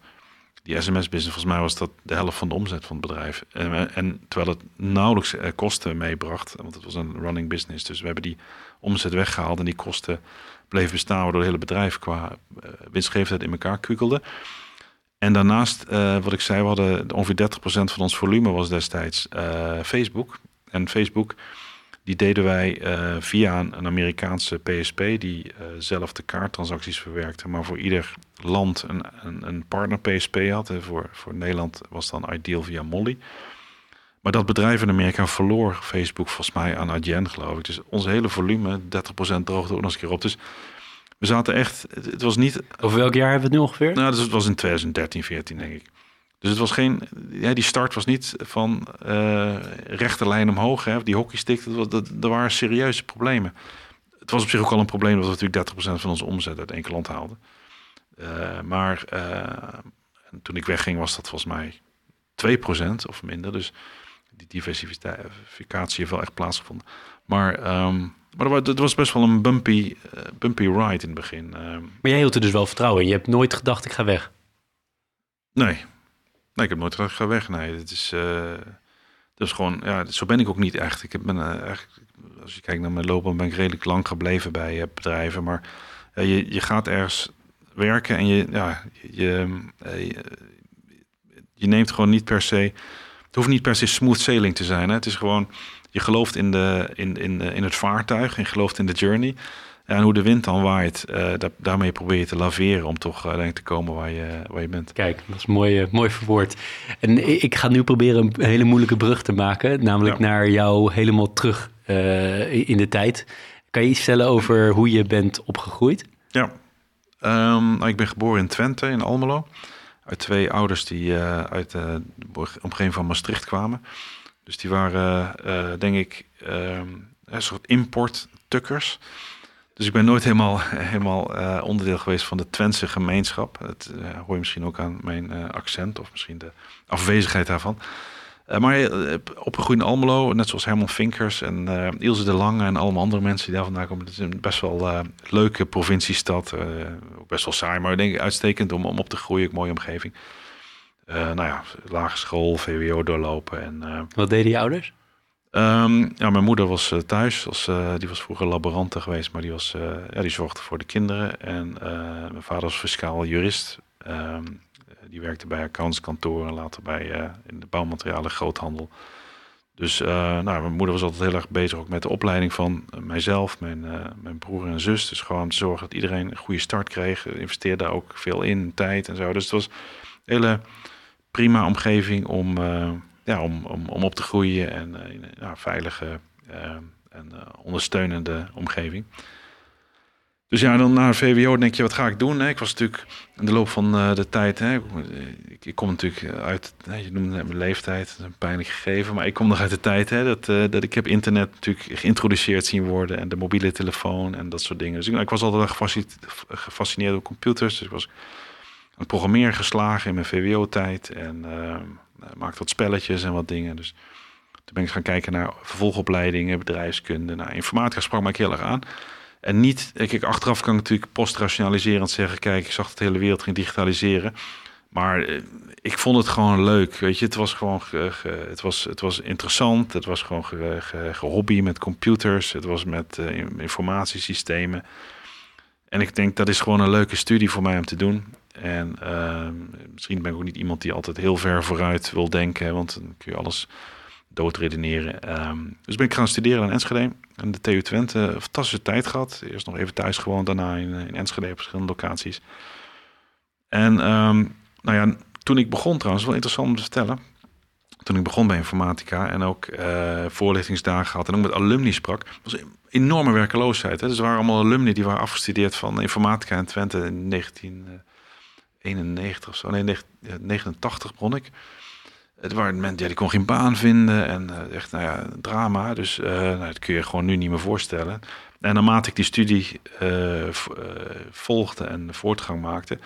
S2: die sms-business, volgens mij was dat de helft van de omzet van het bedrijf. En, en terwijl het nauwelijks kosten meebracht, want het was een running business. Dus we hebben die omzet weggehaald en die kosten bleef bestaan, waardoor het hele bedrijf qua uh, winstgevendheid in elkaar kukelde. En daarnaast, wat ik zei, we hadden ongeveer 30% van ons volume was destijds Facebook. En Facebook, die deden wij via een, Amerikaanse PSP die zelf de kaarttransacties verwerkte, maar voor ieder land een, een, een partner PSP had. En voor, voor Nederland was dan Ideal via Molly. Maar dat bedrijf in Amerika verloor Facebook volgens mij aan Adyen, geloof ik. Dus onze hele volume, 30% droogde ook nog eens een keer op. Dus we zaten echt, het was niet...
S3: Over welk jaar hebben we het nu ongeveer?
S2: Nou, dus het was in 2013, 14 denk ik. Dus het was geen, ja, die start was niet van uh, rechte lijn omhoog, hè, die hockeystick. Dat was, dat, er waren serieuze problemen. Het was op zich ook al een probleem dat we natuurlijk 30% van onze omzet uit één land haalden. Uh, maar uh, toen ik wegging was dat volgens mij 2% of minder. Dus die diversificatie heeft wel echt plaatsgevonden. Maar, um, maar het was best wel een bumpy, bumpy ride in het begin. Um,
S3: maar jij hield er dus wel vertrouwen in. Je hebt nooit gedacht, ik ga weg.
S2: Nee. Nee, ik heb nooit ik ga weg. Nee, het is, uh, dat is gewoon, ja, zo ben ik ook niet echt. Ik ben uh, als je kijkt naar mijn loopbaan, ben ik redelijk lang gebleven bij bedrijven. Maar je, je gaat ergens werken en je, ja, je, je, neemt gewoon niet per se hoeft niet per se smooth sailing te zijn. Hè? Het is gewoon, je gelooft in, de, in, in, in het vaartuig en gelooft in de journey. En hoe de wind dan waait, uh, daarmee probeer je te laveren om toch uiteindelijk te komen waar je, waar je bent.
S3: Kijk, dat is mooi, uh, mooi verwoord. En ik ga nu proberen een hele moeilijke brug te maken, namelijk ja. naar jou helemaal terug uh, in de tijd. Kan je iets vertellen over hoe je bent opgegroeid?
S2: Ja, um, ik ben geboren in Twente, in Almelo uit twee ouders die uh, uit de omgeving van Maastricht kwamen. Dus die waren, uh, denk ik, um, een soort import-tukkers. Dus ik ben nooit helemaal, helemaal uh, onderdeel geweest van de Twentse gemeenschap. Dat hoor je misschien ook aan mijn accent of misschien de afwezigheid daarvan. Maar opgegroeid in Almelo, net zoals Herman Vinkers en Ilse de Lange en allemaal andere mensen die daar vandaan komen. Het is een best wel leuke provinciestad. ook best wel saai, maar ik uitstekend om, om op te groeien. Ook mooie omgeving. nou ja, lagere school, VWO doorlopen. En,
S3: Wat deden je ouders?
S2: Um, ja, mijn moeder was thuis. Als, die was vroeger laborante geweest, maar die, was, ja, die zorgde voor de kinderen. En mijn vader was fiscaal jurist. Um, die werkte bij accountskantoren, later bij in de bouwmaterialen groothandel. Dus nou, mijn moeder was altijd heel erg bezig ook met de opleiding van mijzelf, mijn, mijn broer en zus. Dus gewoon te zorgen dat iedereen een goede start kreeg. Investeerde daar ook veel in, tijd en zo. Dus het was een hele prima omgeving om, om, om, om op te groeien en in een veilige en ondersteunende omgeving. Dus ja, dan naar VWO denk je, wat ga ik doen? Ik was natuurlijk in de loop van uh, de tijd, ik, kom natuurlijk uit, je noemde net mijn leeftijd, een pijnlijk gegeven, maar ik kom nog uit de tijd dat, dat ik heb internet natuurlijk geïntroduceerd zien worden en de mobiele telefoon en dat soort dingen. Dus ik, ik was altijd gefascineerd, door computers, dus ik was aan het programmeren geslagen in mijn VWO-tijd en uh, maakte wat spelletjes en wat dingen. Dus toen ben ik gaan kijken naar vervolgopleidingen, bedrijfskunde, naar informatica sprak me heel erg aan. En niet, kijk, achteraf kan ik natuurlijk postrationaliserend zeggen: kijk, ik zag het de hele wereld ging digitaliseren. Maar eh, ik vond het gewoon leuk. Weet je, het was gewoon ge, ge, het was, het was interessant. Het was gewoon ge, hobby met computers. Het was met uh, informatiesystemen. En ik denk dat is gewoon een leuke studie voor mij om te doen. En uh, misschien ben ik ook niet iemand die altijd heel ver vooruit wil denken, want dan kun je alles doodredeneren. Um, dus ben ik gaan studeren in Enschede. En de TU Twente, een fantastische tijd gehad. Eerst nog even thuis gewoond, daarna in, in Enschede op verschillende locaties. En ehm, nou ja, toen ik begon trouwens, wel interessant om te vertellen. Toen ik begon bij informatica en ook uh, voorlichtingsdagen had en ook met alumni sprak, was een enorme werkeloosheid. Hè? Dus er waren allemaal alumni die waren afgestudeerd van informatica in Twente in 1991 of zo. Nee, 89 begon ik. Het waren mensen ja, die kon geen baan vinden en uh, echt nou ja, drama. Dus uh, nou, dat kun je gewoon nu niet meer voorstellen. En naarmate ik die studie uh, volgde en voortgang maakte,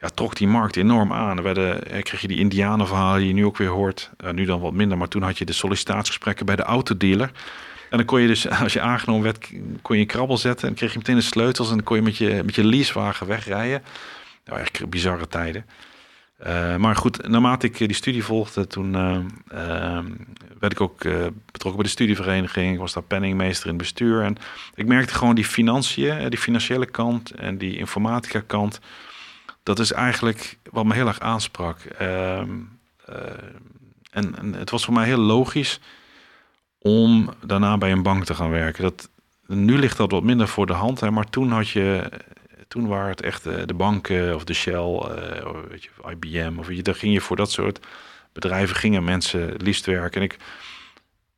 S2: ja, trok die markt enorm aan. Er werden, kreeg je die indianenverhalen die je nu ook weer hoort. nu dan wat minder, maar toen had je de sollicitatiegesprekken bij de autodealer. En dan kon je dus, als je aangenomen werd, kon je krabbel zetten en kreeg je meteen de sleutels en kon je met je, met je leasewagen wegrijden. Nou, echt bizarre tijden. Uh, maar goed, naarmate ik die studie volgde, toen uh, uh, werd ik ook betrokken bij de studievereniging. Ik was daar penningmeester in bestuur. En ik merkte gewoon die financiën, die financiële kant en die informatica kant. Dat is eigenlijk wat me heel erg aansprak. Ehm, en, en, het was voor mij heel logisch om daarna bij een bank te gaan werken. Dat, nu ligt dat wat minder voor de hand, hè, maar toen had je toen waren het echt de banken of de Shell, uh, weet je, IBM. Of je, daar ging je voor dat soort bedrijven gingen mensen liefst werken. En ik,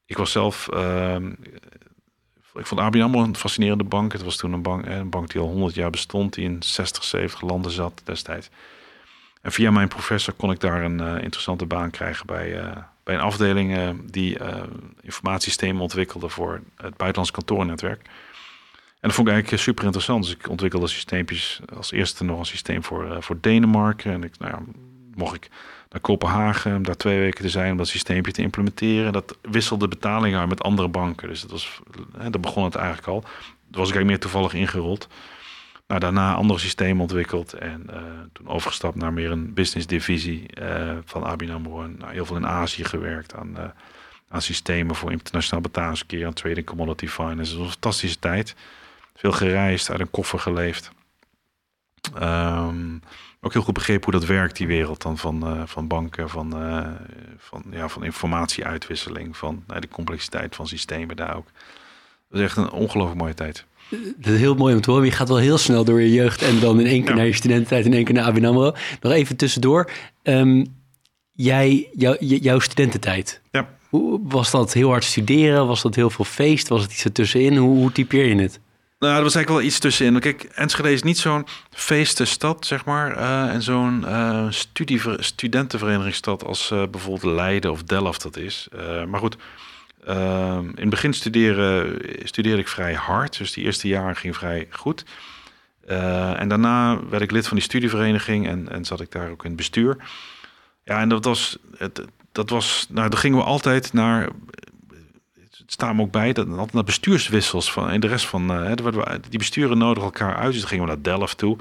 S2: ik was zelf, uh, ik vond ABN een fascinerende bank. Het was toen een bank, een bank die al 100 jaar bestond, die in 60, 70 landen zat destijds. En via mijn professor kon ik daar een interessante baan krijgen bij, bij een afdeling die informatiesystemen ontwikkelde voor het buitenlands kantoornetwerk. En dat vond ik eigenlijk super interessant. Dus ik ontwikkelde systeempjes. Als eerste nog een systeem voor, uh, voor Denemarken. En ik, nou ja, mocht ik naar Kopenhagen om daar twee weken te zijn om dat systeempje te implementeren. Dat wisselde betalingen uit met andere banken. Dus dat was, hè, daar begon het eigenlijk al. Daar was ik eigenlijk meer toevallig ingerold. Nou, daarna andere systemen ontwikkeld en uh, toen overgestapt naar meer een business divisie van ABN. En nou, heel veel in Azië gewerkt aan, aan systemen voor internationaal betalingsverkeer, aan trading commodity finance. Dat was een fantastische tijd. Veel gereisd, uit een koffer geleefd. Um, ook heel goed begrepen hoe dat werkt, die wereld dan van, uh, van banken, van, uh, van, ja, van informatieuitwisseling, van uh, de complexiteit van systemen daar ook. Dat is echt een ongelooflijk mooie tijd.
S3: Dat is heel mooi om te horen. Je gaat wel heel snel door je jeugd en dan in één keer ja. naar je studententijd, in één keer naar ABN AMRO. Nog even tussendoor. Um, jij, jou, jouw studententijd.
S2: Ja.
S3: Hoe, was dat heel hard studeren? Was dat heel veel feest? Was het iets ertussenin? Hoe, hoe typeer je het?
S2: Nou, er was eigenlijk wel iets tussenin. Kijk, Enschede is niet zo'n feestenstad, zeg maar. Uh, en zo'n uh, studentenverenigingsstad als uh, bijvoorbeeld Leiden of Delft dat is. maar goed, in het begin studeren, studeerde ik vrij hard. Dus die eerste jaren ging vrij goed. en daarna werd ik lid van die studievereniging en, en zat ik daar ook in het bestuur. Ja, en dat was, het, dat was, nou, dan gingen we altijd naar staan we ook bij dat altijd naar bestuurswissels van en de rest van uh, die besturen nodig elkaar uit. Dus gingen we naar Delft toe.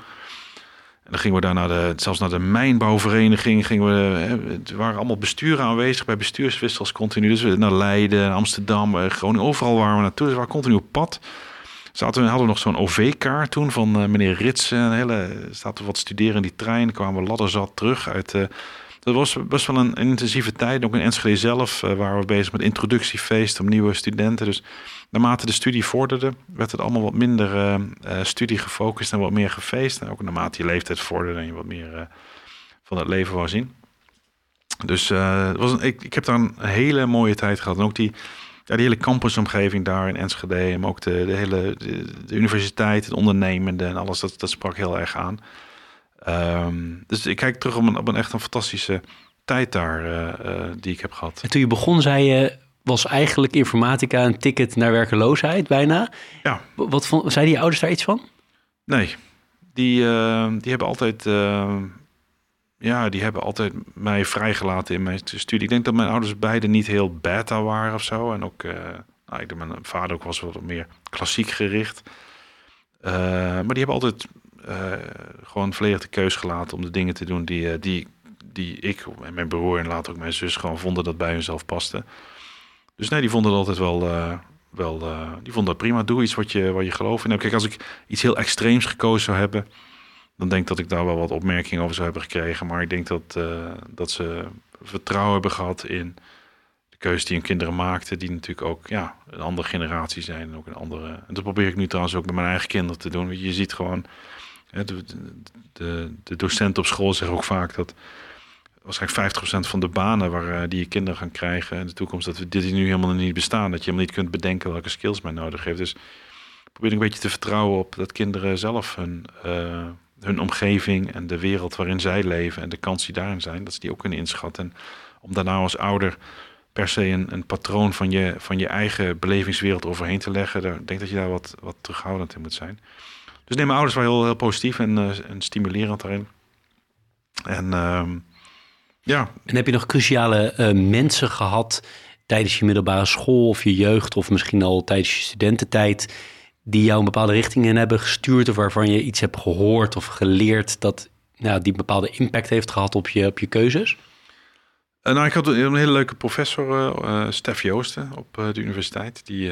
S2: En dan gingen we daar naar de, zelfs naar de mijnbouwvereniging. Gingen we, hè, het waren allemaal besturen aanwezig bij bestuurswissels continu. Dus naar Leiden, Amsterdam, uh, Groningen, overal waar we naartoe. Dus we waren continu op pad. Zaten we, hadden we nog zo'n OV-kaart toen van uh, meneer Ritsen. Een hele, zaten we wat studeren in die trein. Kwamen we ladderzat terug uit dat was best wel een, intensieve tijd. Ook in Enschede zelf uh, waren we bezig met introductiefeest om nieuwe studenten. Dus naarmate de studie vorderde, werd het allemaal wat minder uh, uh, studie gefocust en wat meer gefeest. En ook naarmate je leeftijd vorderde en je wat meer van het leven wou zien. Dus was een, ik, ik heb daar een hele mooie tijd gehad. En ook die, hele campusomgeving daar in Enschede. Maar ook de, de hele de, de universiteit, het ondernemende en alles, dat, dat sprak heel erg aan. Um, dus ik kijk terug op een, op een echt een fantastische tijd daar uh, uh, die ik heb gehad.
S3: En toen je begon, zei je, was eigenlijk informatica een ticket naar werkeloosheid bijna.
S2: Ja.
S3: Wat vond, zeiden je ouders daar iets van?
S2: Nee, die, uh, die hebben altijd, ja, die hebben altijd mij vrijgelaten in mijn studie. Ik denk dat mijn ouders beide niet heel beta waren of zo. En ook, nou, ik denk mijn vader ook was wat meer klassiek gericht. maar die hebben altijd gewoon volledig de keus gelaten om de dingen te doen die, uh, die, die ik en mijn broer en later ook mijn zus gewoon vonden dat bij hunzelf paste. Dus nee, die vonden dat altijd wel, uh, wel die vonden dat prima. Doe iets wat je, wat je gelooft in. Nou, kijk, als ik iets heel extreems gekozen zou hebben, dan denk ik dat ik daar wel wat opmerkingen over zou hebben gekregen. Maar ik denk dat, dat ze vertrouwen hebben gehad in de keuze die hun kinderen maakten, die natuurlijk ook ja, een andere generatie zijn. En ook een andere. En dat probeer ik nu trouwens ook met mijn eigen kinderen te doen. Je ziet gewoon De, de, de docenten op school zeggen ook vaak dat waarschijnlijk 50% van de banen waar, eh, die je kinderen gaan krijgen in de toekomst, dat dit nu helemaal niet bestaan. Dat je helemaal niet kunt bedenken welke skills men nodig heeft. Dus probeer een beetje te vertrouwen op dat kinderen zelf hun, uh, hun omgeving en de wereld waarin zij leven en de kans die daarin zijn, dat ze die ook kunnen inschatten. En om daarna als ouder per se een, een patroon van je, van je eigen belevingswereld overheen te leggen, daar, ik denk dat je daar wat, wat terughoudend in moet zijn. Dus neem mijn ouders wel heel, heel positief en, uh, en stimulerend daarin. En uh, ja.
S3: En heb je nog cruciale uh, mensen gehad tijdens je middelbare school of je jeugd of misschien al tijdens je studententijd die jou een bepaalde richting in hebben gestuurd of waarvan je iets hebt gehoord of geleerd dat nou, die een bepaalde impact heeft gehad op je, op je keuzes?
S2: Uh, nou, ik had een hele leuke professor, uh, Stef Joosten, op de universiteit. Die,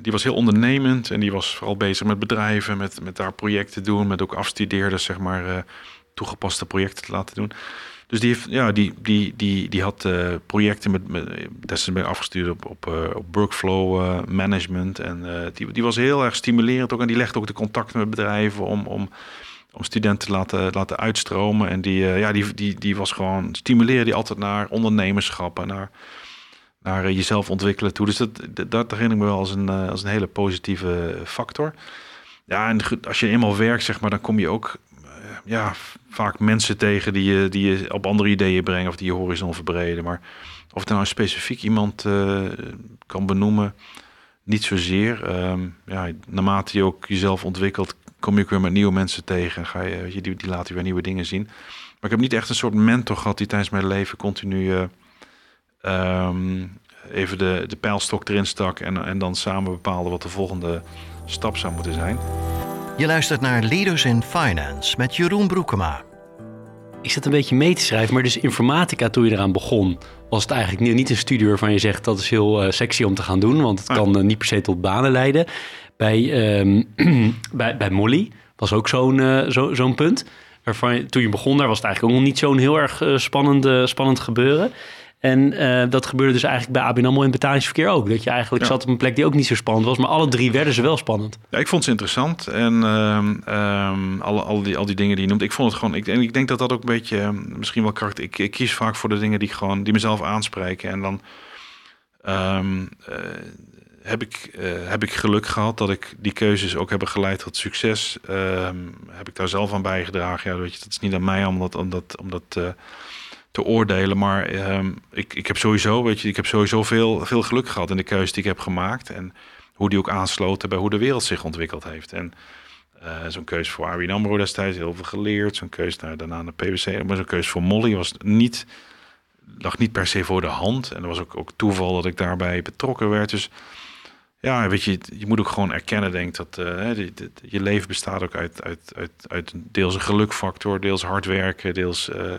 S2: die was heel ondernemend en die was vooral bezig met bedrijven, met, met daar projecten doen, met ook afstudeerders, zeg maar, toegepaste projecten te laten doen. Dus die, heeft, ja, die, die, die, die had uh, projecten met, met destijds ben afgestuurd op, op, op workflow management. En die, die was heel erg stimulerend ook. En die legde ook de contacten met bedrijven om, om, om studenten te laten, laten uitstromen. En die, ja, die, die, die was gewoon, stimuleerde die altijd naar ondernemerschap en naar, naar jezelf ontwikkelen toe. Dus dat, dat, herinner ik me wel als een, als een hele positieve factor. Ja, en als je eenmaal werkt, zeg maar, dan kom je ook ja, vaak mensen tegen die je, die je op andere ideeën brengen of die je horizon verbreden. Maar of er nou specifiek iemand kan benoemen, niet zozeer. Um, ja, naarmate je ook jezelf ontwikkelt, kom je ook weer met nieuwe mensen tegen. Ga je, die, die laten weer nieuwe dingen zien. Maar ik heb niet echt een soort mentor gehad die tijdens mijn leven continu um, even de, de pijlstok erin stak en, en dan samen bepaalde wat de volgende stap zou moeten zijn.
S1: Je luistert naar Leaders in Finance met Jeroen Broekema.
S3: Ik zat een beetje mee te schrijven, maar dus informatica toen je eraan begon, was het eigenlijk niet een studie waarvan je zegt dat is heel uh, sexy om te gaan doen, want het ah. kan uh, niet per se tot banen leiden. Bij, um, bij, bij Molly was ook zo'n uh, zo, zo'n punt. Waarvan je, toen je begon, daar was het eigenlijk ook nog niet zo'n heel erg spannend, spannend gebeuren. En uh, dat gebeurde dus eigenlijk bij ABN AMRO in betalingsverkeer ook. Dat je eigenlijk zat op een plek die ook niet zo spannend was. Maar alle drie werden ze wel spannend.
S2: Ja, ik vond ze interessant. En um, alle, al, die, al die dingen die je noemt. Ik vond het gewoon... Ik, en ik denk dat dat ook een beetje... Ehm, misschien wel karakter... Ik, ik kies vaak voor de dingen die, gewoon, die mezelf aanspreken. En dan... Um, uh, heb ik, uh, heb ik geluk gehad dat ik die keuzes ook hebben geleid tot succes. Heb ik daar zelf aan bijgedragen? Ja, weet je, dat is niet aan mij om dat, om dat, om dat uh, te oordelen. Maar um, ik, ik heb sowieso, weet je, ik heb sowieso veel, veel geluk gehad in de keuze die ik heb gemaakt. En hoe die ook aansloten bij hoe de wereld zich ontwikkeld heeft. En uh, zo'n keuze voor ABN AMRO destijds, heel veel geleerd. Zo'n keuze naar, daarna naar PwC. Maar zo'n keuze voor Molly was niet, lag niet per se voor de hand. En er was ook, ook toeval dat ik daarbij betrokken werd. Dus ja, weet je, je moet ook gewoon erkennen, denk dat uh, je leven bestaat ook uit, uit, uit, uit deels een gelukfactor, deels hard werken, deels uh,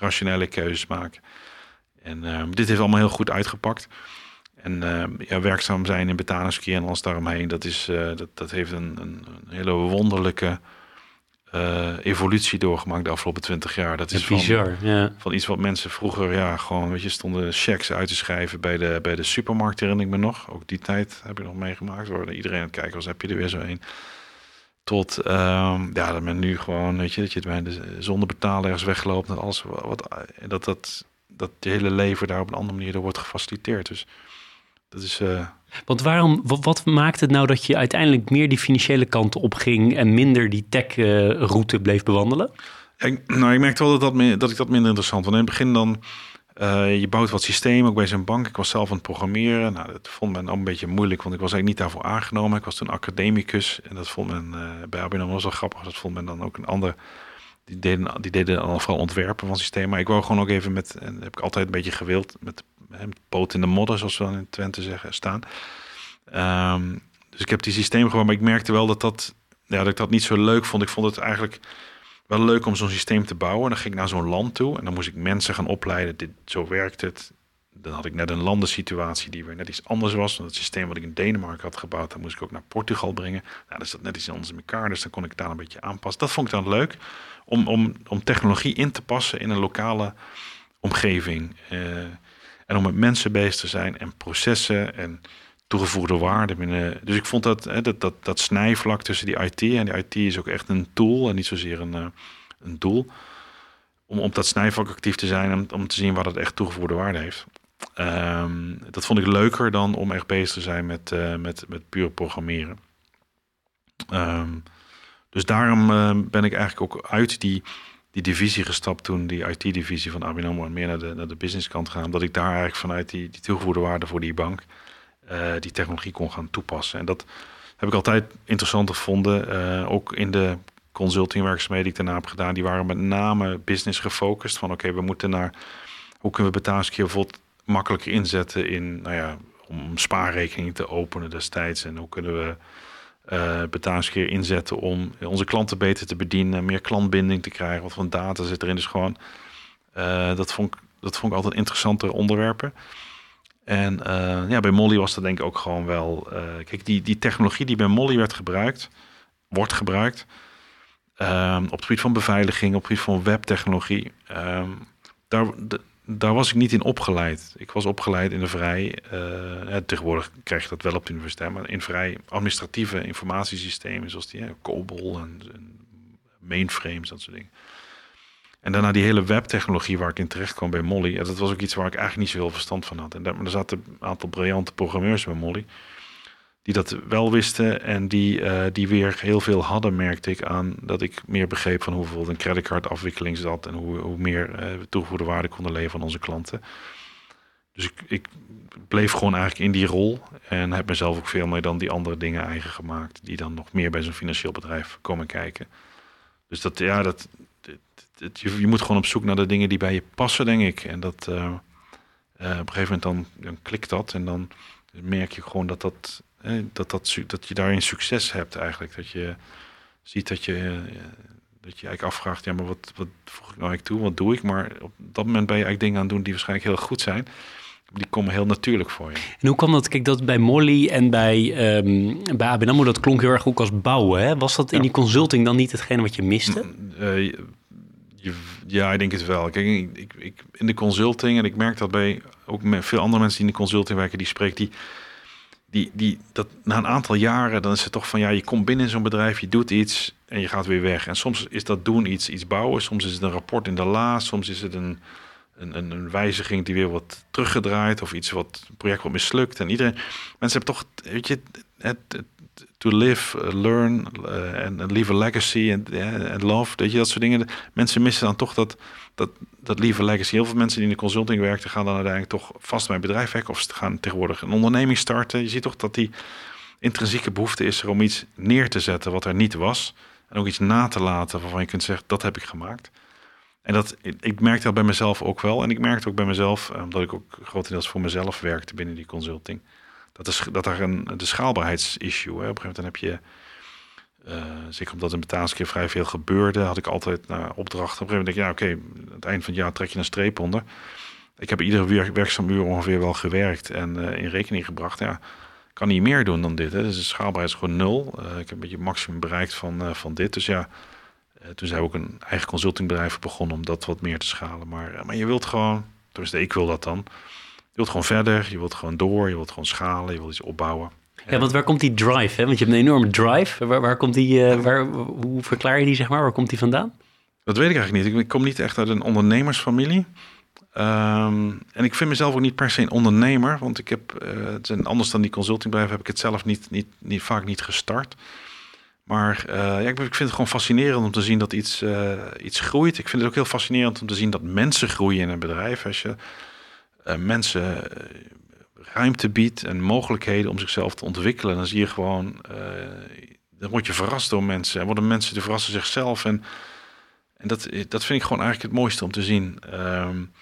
S2: rationele keuzes maken. En uh, dit heeft allemaal heel goed uitgepakt. En uh, ja, werkzaam zijn in betalingsverkeer en alles daaromheen, dat, is, uh, dat, dat heeft een, een, hele wonderlijke evolutie doorgemaakt de afgelopen twintig jaar. Dat is
S3: bizar,
S2: van,
S3: ja.
S2: van iets wat mensen vroeger, ja, gewoon, weet je, stonden checks uit te schrijven bij de, bij de supermarkt, herinner ik me nog. Ook die tijd heb ik nog meegemaakt, waar iedereen aan het kijken was, heb je er weer zo een. Tot um, ja, dat men nu gewoon, weet je, dat je het de, zonder betalen ergens wegloopt. En alles wat, dat, dat, dat je hele leven daar op een andere manier door wordt gefaciliteerd. Dus dat is. Uh...
S3: Want waarom, wat, wat, maakt het nou dat je uiteindelijk meer die financiële kant opging en minder die tech-route uh, bleef bewandelen?
S2: Ik, nou, ik merkte wel dat, dat, dat ik dat minder interessant vond. In het begin dan uh, je bouwt wat systemen, ook bij zijn bank. Ik was zelf aan het programmeren. Nou, dat vond men al een beetje moeilijk, want ik was eigenlijk niet daarvoor aangenomen. Ik was toen academicus en dat vond men uh, bij ABN was wel grappig. Dat vond men dan ook een ander. Die deden, die deden dan vooral ontwerpen van systemen. Maar ik wou gewoon ook even met, en heb ik altijd een beetje gewild, met, met poot in de modder, zoals we dan in Twente zeggen, staan. Um, dus ik heb die systemen gewoon, maar ik merkte wel dat dat, ja, dat ik dat niet zo leuk vond. Ik vond het eigenlijk wel leuk om zo'n systeem te bouwen. Dan ging ik naar zo'n land toe en dan moest ik mensen gaan opleiden. Dit, zo werkt het. Dan had ik net een landensituatie die weer net iets anders was. Want het systeem wat ik in Denemarken had gebouwd, dan moest ik ook naar Portugal brengen. Nou, dat zat net iets anders in elkaar, dus dan kon ik daar een beetje aanpassen. Dat vond ik dan leuk, om, om, om technologie in te passen in een lokale omgeving. Uh, en om met mensen bezig te zijn en processen en toegevoegde waarde binnen. Dus ik vond dat, hè, dat, dat, dat snijvlak tussen die IT en die IT is ook echt een tool en niet zozeer een, uh, een doel. Om op dat snijvlak actief te zijn en om te zien waar dat echt toegevoegde waarde heeft. Um, dat vond ik leuker dan om echt bezig te zijn met, uh, met, met puur programmeren. Um, dus daarom uh, ben ik eigenlijk ook uit die, die divisie gestapt toen die IT-divisie van ABN AMRO meer naar de, naar de businesskant gaan. Dat ik daar eigenlijk vanuit die, die toegevoegde waarde voor die bank uh, die technologie kon gaan toepassen. En dat heb ik altijd interessant gevonden. Uh, ook in de consultingwerkzaamheden die ik daarna heb gedaan, die waren met name business gefocust. Van oké, we moeten naar hoe kunnen we betalingskeer bijvoorbeeld makkelijker inzetten in, nou ja, om spaarrekeningen te openen destijds. En hoe kunnen we uh, betalingskeer inzetten om onze klanten beter te bedienen, meer klantbinding te krijgen. Wat voor data zit erin? Dus gewoon, dat, vond ik, dat vond ik altijd interessante onderwerpen. En uh, ja, bij Molly was dat denk ik ook gewoon wel. kijk, die, die technologie die bij Molly werd gebruikt, wordt gebruikt. Um, op het gebied van beveiliging, op het gebied van webtechnologie. Um, daar, daar was ik niet in opgeleid. Ik was opgeleid in de vrij, uh, tegenwoordig krijg je dat wel op de universiteit, maar in vrij administratieve informatiesystemen, zoals die COBOL en, en, mainframes, dat soort dingen. En daarna die hele webtechnologie waar ik in terecht kwam bij Molly, dat was ook iets waar ik eigenlijk niet zoveel verstand van had. En daar, maar er zaten een aantal briljante programmeurs bij Molly die dat wel wisten en die, uh, die weer heel veel hadden, merkte ik aan dat ik meer begreep van hoe bijvoorbeeld een creditcardafwikkeling zat en hoe, hoe meer uh, toegevoegde waarde konden leveren aan onze klanten. Dus ik, ik bleef gewoon eigenlijk in die rol en heb mezelf ook veel meer dan die andere dingen eigen gemaakt, die dan nog meer bij zo'n financieel bedrijf komen kijken. Dus dat, ja, dat, je, je, moet gewoon op zoek naar de dingen die bij je passen, denk ik. En dat uh, op een gegeven moment dan, dan klikt dat en dan merk je gewoon dat dat dat, dat, dat je daarin succes hebt eigenlijk. Dat je ziet dat je, eh, dat je eigenlijk afvraagt, ja, maar wat, wat voeg ik nou eigenlijk toe? Wat doe ik? Maar op dat moment ben je eigenlijk dingen aan doen die waarschijnlijk heel goed zijn. Die komen heel natuurlijk voor je.
S3: En hoe kwam dat? Kijk, dat bij Molly en bij, um, bij ABN AMRO, dat klonk heel erg ook als bouwen. Hè? Was dat in die consulting dan niet hetgene wat je miste?
S2: Uh, je, ja, ik denk het wel. Kijk, ik, ik, in de consulting, en ik merk dat bij ook met veel andere mensen die in de consulting werken, die spreekt die die, die, dat, na een aantal jaren, dan is het toch van ja, je komt binnen in zo'n bedrijf, je doet iets en je gaat weer weg. En soms is dat doen iets, iets bouwen, soms is het een rapport in de la, soms is het een, een, een, wijziging die weer wordt teruggedraaid of iets wat project wat mislukt. En iedereen, mensen hebben toch, weet je, het, het to live, uh, learn en uh, leave a legacy en love, weet je, dat soort dingen. Mensen missen dan toch dat, dat, dat lieve legacy. Heel veel mensen die in de consulting werken, gaan dan uiteindelijk toch vast bij bedrijf werken of ze gaan tegenwoordig een onderneming starten. Je ziet toch dat die intrinsieke behoefte is er om iets neer te zetten wat er niet was. En ook iets na te laten waarvan je kunt zeggen, dat heb ik gemaakt. En dat, ik merkte dat bij mezelf ook wel. En ik merkte ook bij mezelf, eh, omdat ik ook grotendeels voor mezelf werkte binnen die consulting dat, is, dat er een de schaalbaarheidsissue. Hè. Op een gegeven moment heb je, uh, zeker omdat in betalingskeer vrij veel gebeurde, had ik altijd naar opdrachten. Op een gegeven moment denk ik, ja oké, okay, het eind van het jaar trek je een streep onder. Ik heb iedere werk, werkzaam uur ongeveer wel gewerkt en uh, in rekening gebracht. Ja, kan niet meer doen dan dit. Hè. Dus de schaalbaarheid is gewoon nul. Uh, ik heb een beetje maximum bereikt van, van dit. Dus ja, toen zijn we ook een eigen consultingbedrijf begonnen om dat wat meer te schalen. Maar, maar je wilt gewoon, dus ik wil dat dan wilt gewoon verder, je wilt gewoon door, je wilt gewoon schalen, je wilt iets opbouwen.
S3: Ja, want waar komt die drive? Hè? Want je hebt een enorme drive. Waar, waar komt die, uh, waar, hoe verklaar je die, zeg maar? Waar komt die vandaan?
S2: Dat weet ik eigenlijk niet. Ik, kom niet echt uit een ondernemersfamilie. Um, en ik vind mezelf ook niet per se een ondernemer, want ik heb, uh, het anders dan die consultingbedrijven, heb ik het zelf niet, niet, niet, vaak niet gestart. Maar uh, ja, ik, ik, vind het gewoon fascinerend om te zien dat iets, iets groeit. Ik vind het ook heel fascinerend om te zien dat mensen groeien in een bedrijf. Als je uh, mensen eh, ruimte biedt en mogelijkheden om zichzelf te ontwikkelen, dan zie je gewoon, uh, dan word je verrast door mensen. En worden mensen te verrassen zichzelf. En, en dat, dat vind ik gewoon eigenlijk het mooiste om te zien. Um,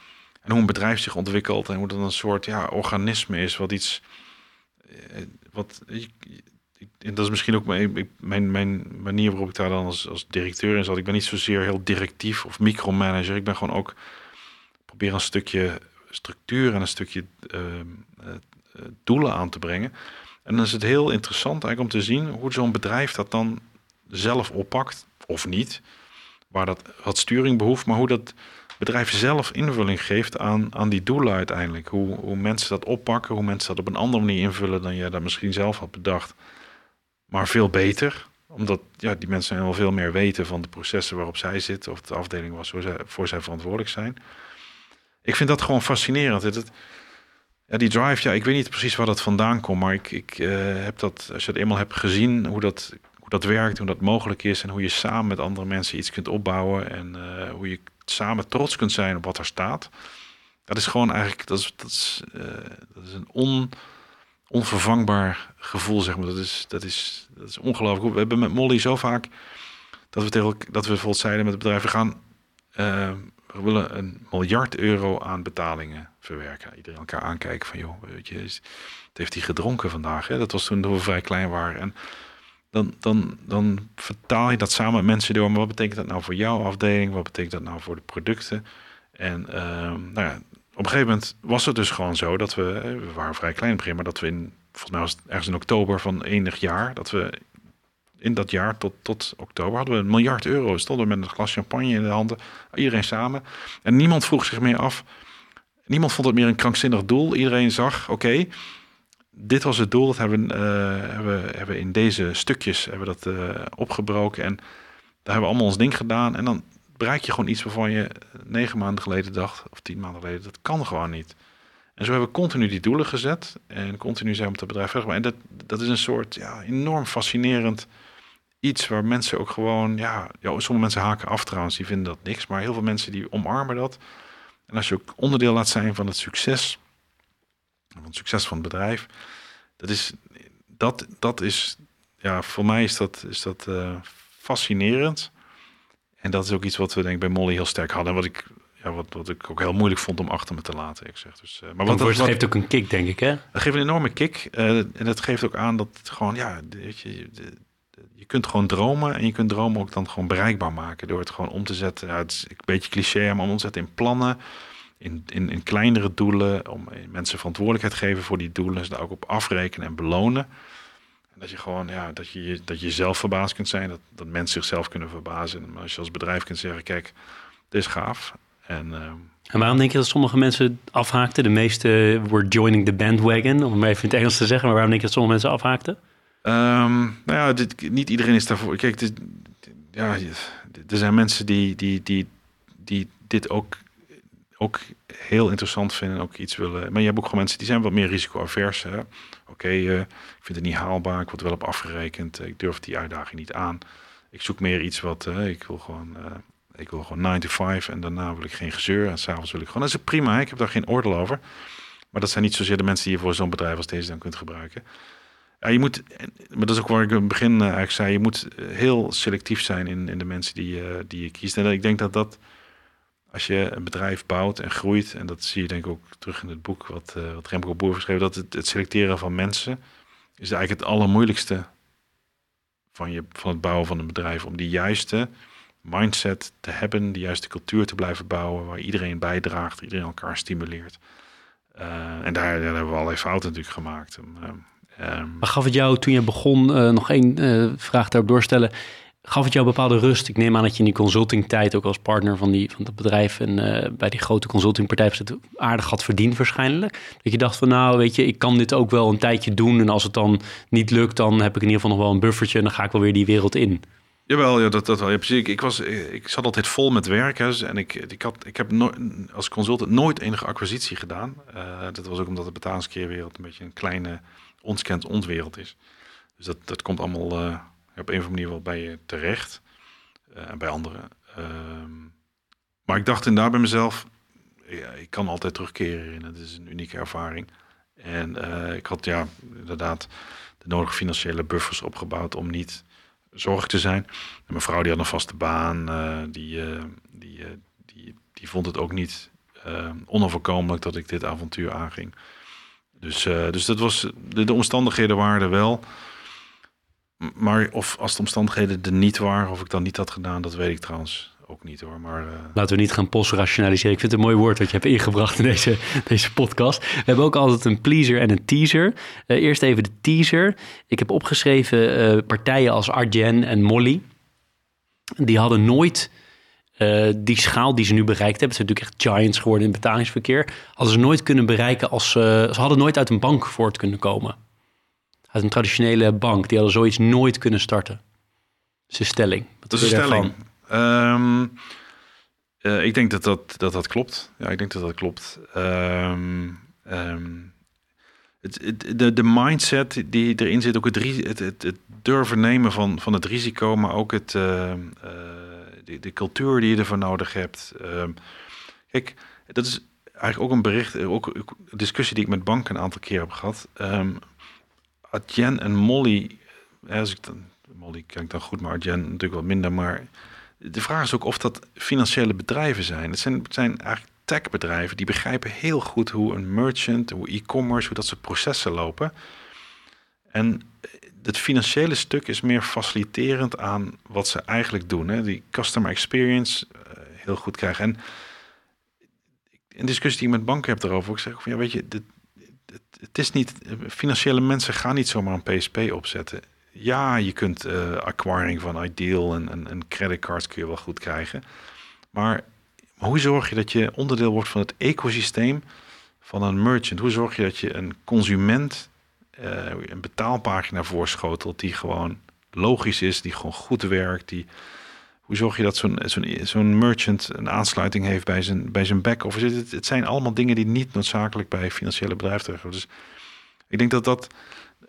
S2: en hoe een bedrijf zich ontwikkelt en hoe dat een soort ja, organisme is, wat iets. Wat, en dat is misschien ook mijn, mijn, mijn manier waarop ik daar dan als, als directeur in zat. Ik ben niet zozeer heel directief of micromanager. Ik ben gewoon ook probeer een stukje structuur en een stukje uh, doelen aan te brengen. En dan is het heel interessant eigenlijk om te zien hoe zo'n bedrijf dat dan zelf oppakt of niet. Waar dat wat sturing behoeft, maar hoe dat bedrijf zelf invulling geeft aan, aan die doelen uiteindelijk. Hoe, hoe mensen dat oppakken, hoe mensen dat op een andere manier invullen dan je dat misschien zelf had bedacht. Maar veel beter, omdat ja, die mensen wel veel meer weten van de processen waarop zij zitten of de afdeling was waar zij, voor zij verantwoordelijk zijn. Ik vind dat gewoon fascinerend. Het, het- ja, die drive, ja, ik weet niet precies waar dat vandaan komt, maar ik, ik eh, heb dat, als je het eenmaal hebt gezien, hoe dat, hoe dat werkt, hoe dat mogelijk is en hoe je samen met andere mensen iets kunt opbouwen en eh, hoe je samen trots kunt zijn op wat er staat. Dat is gewoon eigenlijk, dat is, dat is, eh, dat is een on, onvervangbaar gevoel, zeg maar. Dat is, dat is, dat is ongelooflijk. We hebben met Molly zo vaak dat we, tegen, dat we bijvoorbeeld met het bedrijf, we gaan, we willen een miljard euro aan betalingen verwerken. Iedereen elkaar aankijken van, joh, weet je, het heeft hij gedronken vandaag. Hè? Dat was toen we vrij klein waren. En dan, dan, dan vertaal je dat samen met mensen door. Maar wat betekent dat nou voor jouw afdeling? Wat betekent dat nou voor de producten? En ehm, nou ja, op een gegeven moment was het dus gewoon zo dat we, waren vrij klein begin, maar dat we in, volgens mij was ergens in oktober van enig jaar, dat we in dat jaar tot, tot oktober hadden we een miljard euro. Stonden we met een glas champagne in de handen, iedereen samen. En niemand vroeg zich meer af, niemand vond het meer een krankzinnig doel. Iedereen zag, oké, dit was het doel, dat hebben, eh, hebben, hebben we in deze stukjes hebben dat eh, opgebroken. En daar hebben we allemaal ons ding gedaan. En dan bereik je gewoon iets waarvan je negen maanden geleden dacht, of tien maanden geleden, dat kan gewoon niet. En zo hebben we continu die doelen gezet en continu zijn we met het bedrijf verder. En dat, dat is een soort ja, enorm fascinerend iets waar mensen ook gewoon, ja, ja, sommige mensen haken af trouwens, die vinden dat niks, maar heel veel mensen die omarmen dat. En als je ook onderdeel laat zijn van het succes, van het succes van het bedrijf, dat is, dat, dat is ja, voor mij is dat, is dat eh, fascinerend. En dat is ook iets wat we denk ik bij Molly heel sterk hadden. En wat ik, ja, wat, wat ik ook heel moeilijk vond om achter me te laten. Ik zeg. Dus, eh, maar wat,
S3: het
S2: wat,
S3: geeft ook een kick, denk ik, hè?
S2: dat geeft een enorme kick. eh, en dat geeft ook aan dat het gewoon, ja, weet je, je kunt gewoon dromen. En je kunt dromen ook dan gewoon bereikbaar maken. Door het gewoon om te zetten. Ja, het is een beetje cliché, maar om te zetten in plannen. In, in, in kleinere doelen. Om mensen verantwoordelijkheid geven voor die doelen. Ze daar ook op afrekenen en belonen. En dat je gewoon, ja, dat je, dat je zelf verbaasd kunt zijn. Dat, dat mensen zichzelf kunnen verbazen. Maar als je als bedrijf kunt zeggen, kijk, dit is gaaf. En ehm,
S3: waarom denk je dat sommige mensen afhaakten? De meeste were joining the bandwagon, om even in het Engels te zeggen. Maar waarom denk je dat sommige mensen afhaakten?
S2: Ehm, nou ja, niet iedereen is daarvoor. Kijk, ja, er zijn mensen die, die, die, die dit ook, ook heel interessant vinden. en Ook iets willen. Maar je hebt ook gewoon mensen die zijn wat meer risico-avers. Oké, eh, ik vind het niet haalbaar. Ik word wel op afgerekend. Ik durf die uitdaging niet aan. Ik zoek meer iets wat. eh, ik wil gewoon. eh, ik wil gewoon 9 to 5 en daarna wil ik geen gezeur. En s'avonds wil ik gewoon. Dat is prima. Ik heb daar geen oordeel over. Maar dat zijn niet zozeer de mensen die je voor zo'n bedrijf als deze dan kunt gebruiken. Ja, je moet, maar dat is ook waar ik in het begin eh, eigenlijk zei, je moet eh, heel selectief zijn in, in de mensen die, je die je kiest. En ik denk dat dat, als je een bedrijf bouwt en groeit, en dat zie je denk ik ook terug in het boek wat, eh wat Remco Boer geschreven, dat het, het selecteren van mensen is eigenlijk het allermoeilijkste van, je, van het bouwen van een bedrijf. Om die juiste mindset te hebben, die juiste cultuur te blijven bouwen, waar iedereen bijdraagt, iedereen elkaar stimuleert. Eh, en daar, hebben we allerlei fouten natuurlijk gemaakt. Ehm, ehm,
S3: Maar gaf het jou, toen je begon, eh, nog één eh, vraag daarop doorstellen. Gaf het jou bepaalde rust? Ik neem aan dat je in die consultingtijd ook als partner van, die, van het bedrijf en eh, bij die grote consultingpartij het aardig had verdiend waarschijnlijk. Dat je dacht van nou weet je, ik kan dit ook wel een tijdje doen en als het dan niet lukt, dan heb ik in ieder geval nog wel een buffertje en dan ga ik wel weer die wereld in.
S2: Jawel, ja, dat, dat wel. Ja, precies. Ik, ik, was, ik zat altijd vol met werk. Hè, en ik, ik, had, ik heb als consultant nooit enige acquisitie gedaan. Dat was ook omdat de betalingskeerwereld een beetje een kleine, ons kent ons wereld is. Dus dat, dat komt allemaal eh, op een of andere manier wel bij je terecht. eh, En bij anderen. Ehm, maar ik dacht inderdaad bij mezelf, ja, ik kan altijd terugkeren in. Het is een unieke ervaring. En eh, ik had ja, inderdaad de nodige financiële buffers opgebouwd om niet zorg te zijn. En mijn vrouw die had een vaste baan, die, die, die, die vond het ook niet onoverkomelijk dat ik dit avontuur aanging. Dus, eh, dus dat was, de, de omstandigheden waren er wel. Maar of als de omstandigheden er niet waren, of ik dan niet had gedaan, dat weet ik trouwens ook niet hoor. Maar eh,
S3: Laten we niet gaan postrationaliseren. Ik vind het een mooi woord wat je hebt ingebracht in deze, deze podcast. We hebben ook altijd een pleaser en een teaser. Eh, eerst even de teaser. Ik heb opgeschreven partijen als Arjen en Molly. Die hadden nooit eh, die schaal die ze nu bereikt hebben, het zijn natuurlijk echt giants geworden in betalingsverkeer, hadden ze nooit kunnen bereiken als ze, ze hadden nooit uit een bank voort kunnen komen. Uit een traditionele bank, die hadden zoiets nooit kunnen starten. Dat is een stelling. Wat
S2: Dat is een stelling. Ehm, eh, ik denk dat dat, dat dat klopt. Ja, ik denk dat dat klopt. Ehm, ehm, het, het- de, de mindset die erin zit, ook het, het, het, het durven nemen van, van het risico, maar ook het, eh, de, de cultuur die je ervoor nodig hebt. Ehm, kijk, dat is eigenlijk ook een bericht, eh, ook een discussie die ik met banken een aantal keer heb gehad. Ehm Adyen en Molly, eh, als ik dan, Molly ken ik dan goed, maar Adyen natuurlijk wat minder, maar de vraag is ook of dat financiële bedrijven zijn. Het zijn, het zijn eigenlijk techbedrijven die begrijpen heel goed hoe een merchant, hoe e-commerce, hoe dat soort processen lopen. En het financiële stuk is meer faciliterend aan wat ze eigenlijk doen. Hè? Die customer experience eh, heel goed krijgen. En een discussie die ik met banken heb erover, ik zeg van ja, weet je, dit, het, is niet, financiële mensen gaan niet zomaar een PSP opzetten. Ja, je kunt eh, acquiring van Ideal en, en, en creditcards kun je wel goed krijgen. Maar hoe zorg je dat je onderdeel wordt van het ecosysteem van een merchant? Hoe zorg je dat je een consument eh, een betaalpagina voorschotelt die gewoon logisch is, die gewoon goed werkt, die hoe zorg je dat zo'n merchant een aansluiting heeft bij zijn, bij zijn back-office? Het, het zijn allemaal dingen die niet noodzakelijk bij financiële bedrijven terechtkomen. Dus ik denk dat dat,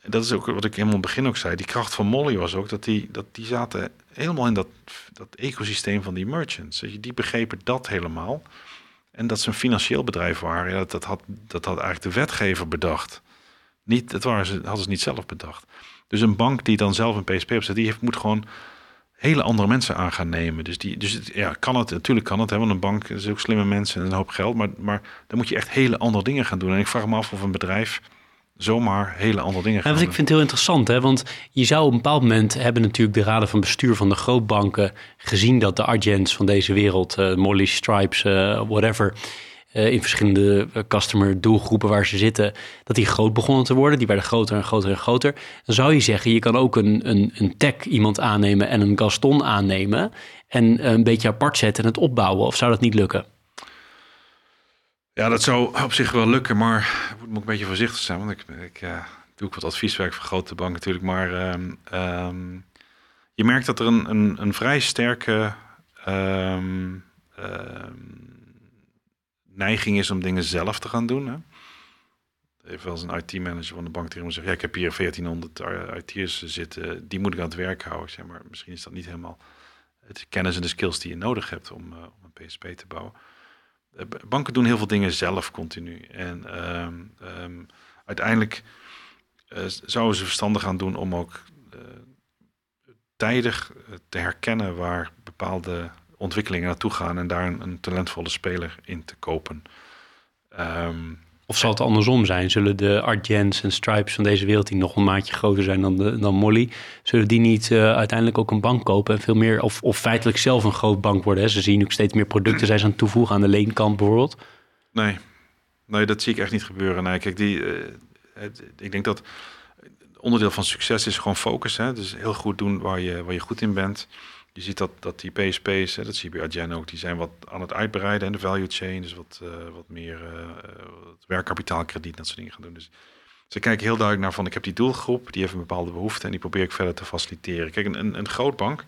S2: dat is ook wat ik helemaal in het begin ook zei. Die kracht van Molly was ook dat die, dat die zaten helemaal in dat, dat ecosysteem van die merchants. Die begrepen dat helemaal. En dat ze een financieel bedrijf waren, dat, had, dat had eigenlijk de wetgever bedacht. Niet, dat waren ze, hadden ze niet zelf bedacht. Dus een bank die dan zelf een PSP opzet, die heeft, moet gewoon hele andere mensen aan gaan nemen. Dus, die, dus het- ja, kan het, natuurlijk kan het, hè, want een bank is ook slimme mensen en een hoop geld, maar, maar dan moet je echt hele andere dingen gaan doen. En ik vraag me af of een bedrijf zomaar hele andere dingen
S3: Ja,
S2: gaat
S3: wat ik
S2: doen.
S3: vind heel interessant, hè? want je zou op een bepaald moment hebben natuurlijk de raden van bestuur van de grootbanken gezien dat de Argents van deze wereld, eh, Molly, Stripes, eh, whatever, eh, in verschillende eh, customer doelgroepen waar ze zitten, dat die groot begonnen te worden. Die werden groter en groter en groter. Dan zou je zeggen, je kan ook een, een, een tech iemand aannemen en een Gaston aannemen en eh, een beetje apart zetten en het opbouwen. Of zou dat niet lukken?
S2: Ja, dat zou op zich wel lukken, maar ik moet ook een beetje voorzichtig zijn. Want ik, ik eh, doe ook wat advieswerk voor grote banken natuurlijk. Maar ehm, ehm, je merkt dat er een, een, een vrij sterke ehm, neiging is om dingen zelf te gaan doen. Hè? Wel eens een IT-manager van de bank tegen me gezegd... ja, ik heb hier 1400 IT'ers zitten, die moet ik aan het werk houden. Zeg maar, misschien is dat niet helemaal het kennis en de skills die je nodig hebt om, eh, een PSP te bouwen. Eh, Banken doen heel veel dingen zelf continu. En ehm, ehm, uiteindelijk eh, zouden ze verstandig gaan doen om ook eh, tijdig eh, te herkennen waar bepaalde ontwikkelingen naartoe gaan en daar een, een talentvolle speler in te kopen. Ehm,
S3: Of zal het andersom zijn? Zullen de Argents en Stripes van deze wereld, die nog een maatje groter zijn dan, de, dan Molly, zullen die niet eh, uiteindelijk ook een bank kopen en veel meer, of, of feitelijk zelf een groot bank worden? Hè? Ze zien ook steeds meer producten zijn ze aan het toevoegen aan de leenkant bijvoorbeeld.
S2: Nee, nee, dat zie ik echt niet gebeuren. Nee, kijk, die, eh, het- ik denk dat onderdeel van succes is gewoon focus. Hè? Dus heel goed doen waar je, waar je goed in bent. Je ziet dat, dat die PSP's, hè, dat bij Adyen ook, die zijn wat aan het uitbreiden en de value chain, dus wat, eh, wat meer eh, eh, werkkapitaalkrediet, dat soort dingen gaan doen. Dus ze kijken heel duidelijk naar van, ik heb die doelgroep, die heeft een bepaalde behoefte en die probeer ik verder te faciliteren. Kijk, een, een, een grootbank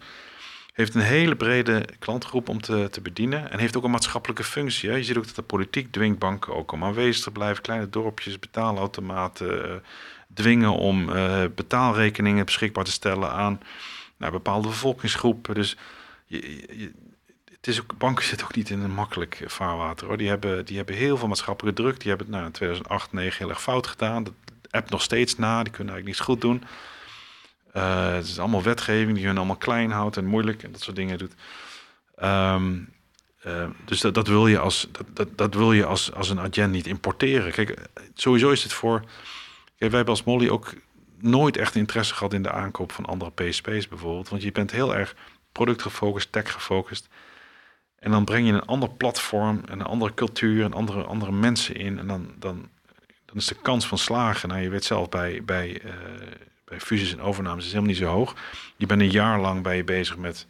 S2: heeft een hele brede klantgroep om te, te bedienen en heeft ook een maatschappelijke functie. Hè. Je ziet ook dat de politiek dwingt banken ook om aanwezig te blijven. Kleine dorpjes, betaalautomaten, dwingen om betaalrekeningen beschikbaar te stellen aan naar bepaalde bevolkingsgroepen. Dus je, het is ook, banken zitten ook niet in een makkelijk vaarwater. Hoor. Die, hebben, die hebben heel veel maatschappelijke druk. Die hebben het nou, in 2008, 2009 heel erg fout gedaan. Dat app nog steeds na. Die kunnen eigenlijk niets goed doen. Eh, het is allemaal wetgeving die hun allemaal klein houdt en moeilijk en dat soort dingen doet. Ehm, eh, dus dat, dat wil je als, dat, dat, dat wil je als, als een agent niet importeren. Kijk, sowieso is het voor. Kijk, wij hebben als Molly ook nooit echt interesse gehad in de aankoop van andere PSP's bijvoorbeeld. Want je bent heel erg productgefocust, tech gefocust. En dan breng je een ander platform, en een andere cultuur en andere, andere mensen in. En dan, dan, dan is de kans van slagen. Nou, je weet zelf bij, bij, eh, bij fusies en overnames is helemaal niet zo hoog. Je bent een jaar lang bij je bezig met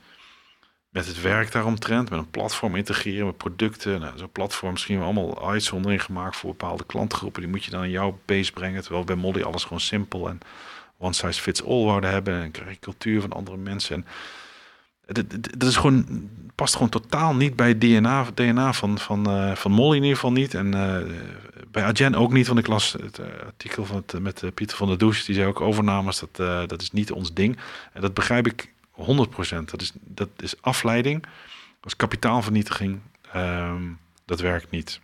S2: met het werk daaromtrent, met een platform integreren, met producten. Nou, Zo'n platform misschien wel allemaal uitzondering gemaakt voor bepaalde klantgroepen. Die moet je dan in jouw base brengen. Terwijl bij Molly alles gewoon simpel en one size fits all wouden hebben. En krijg je cultuur van andere mensen. En dat is gewoon, past gewoon totaal niet bij het DNA, DNA van, van, uh, van Molly in ieder geval niet. En uh, bij Agen ook niet, want ik las het uh, artikel van het, met Pieter van der Does. Die zei ook overnames, dat, dat is niet ons ding. En dat begrijp ik 100%. Dat is, dat is afleiding, dat is kapitaalvernietiging. Um, dat werkt niet.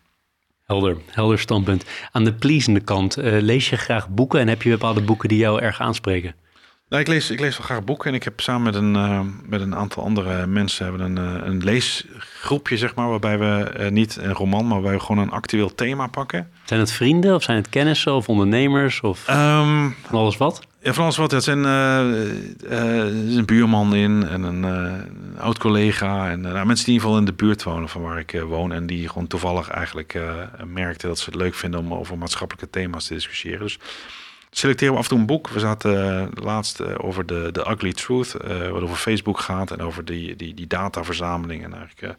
S3: Helder, helder standpunt. Aan de pleasende kant, uh, lees je graag boeken en heb je bepaalde boeken die jou erg aanspreken?
S2: Nou, ik, lees, ik lees wel graag boeken en ik heb samen met een, uh, met een aantal andere mensen hebben een, uh, een leesgroepje, zeg maar, waarbij we niet een roman, maar waarbij we gewoon een actueel thema pakken.
S3: Zijn het vrienden of zijn het kennissen of ondernemers of um, van alles wat?
S2: Ja, alles wat. Het zijn een buurman in en een, een oud collega en nou, mensen die in ieder geval in de buurt wonen van waar ik woon en die gewoon toevallig eigenlijk merkten dat ze het leuk vinden om over maatschappelijke thema's te discussiëren. Dus selecteren we af en toe een boek. We zaten laatst over de, de Ugly Truth, wat over Facebook gaat en over die, die, die dataverzameling en eigenlijk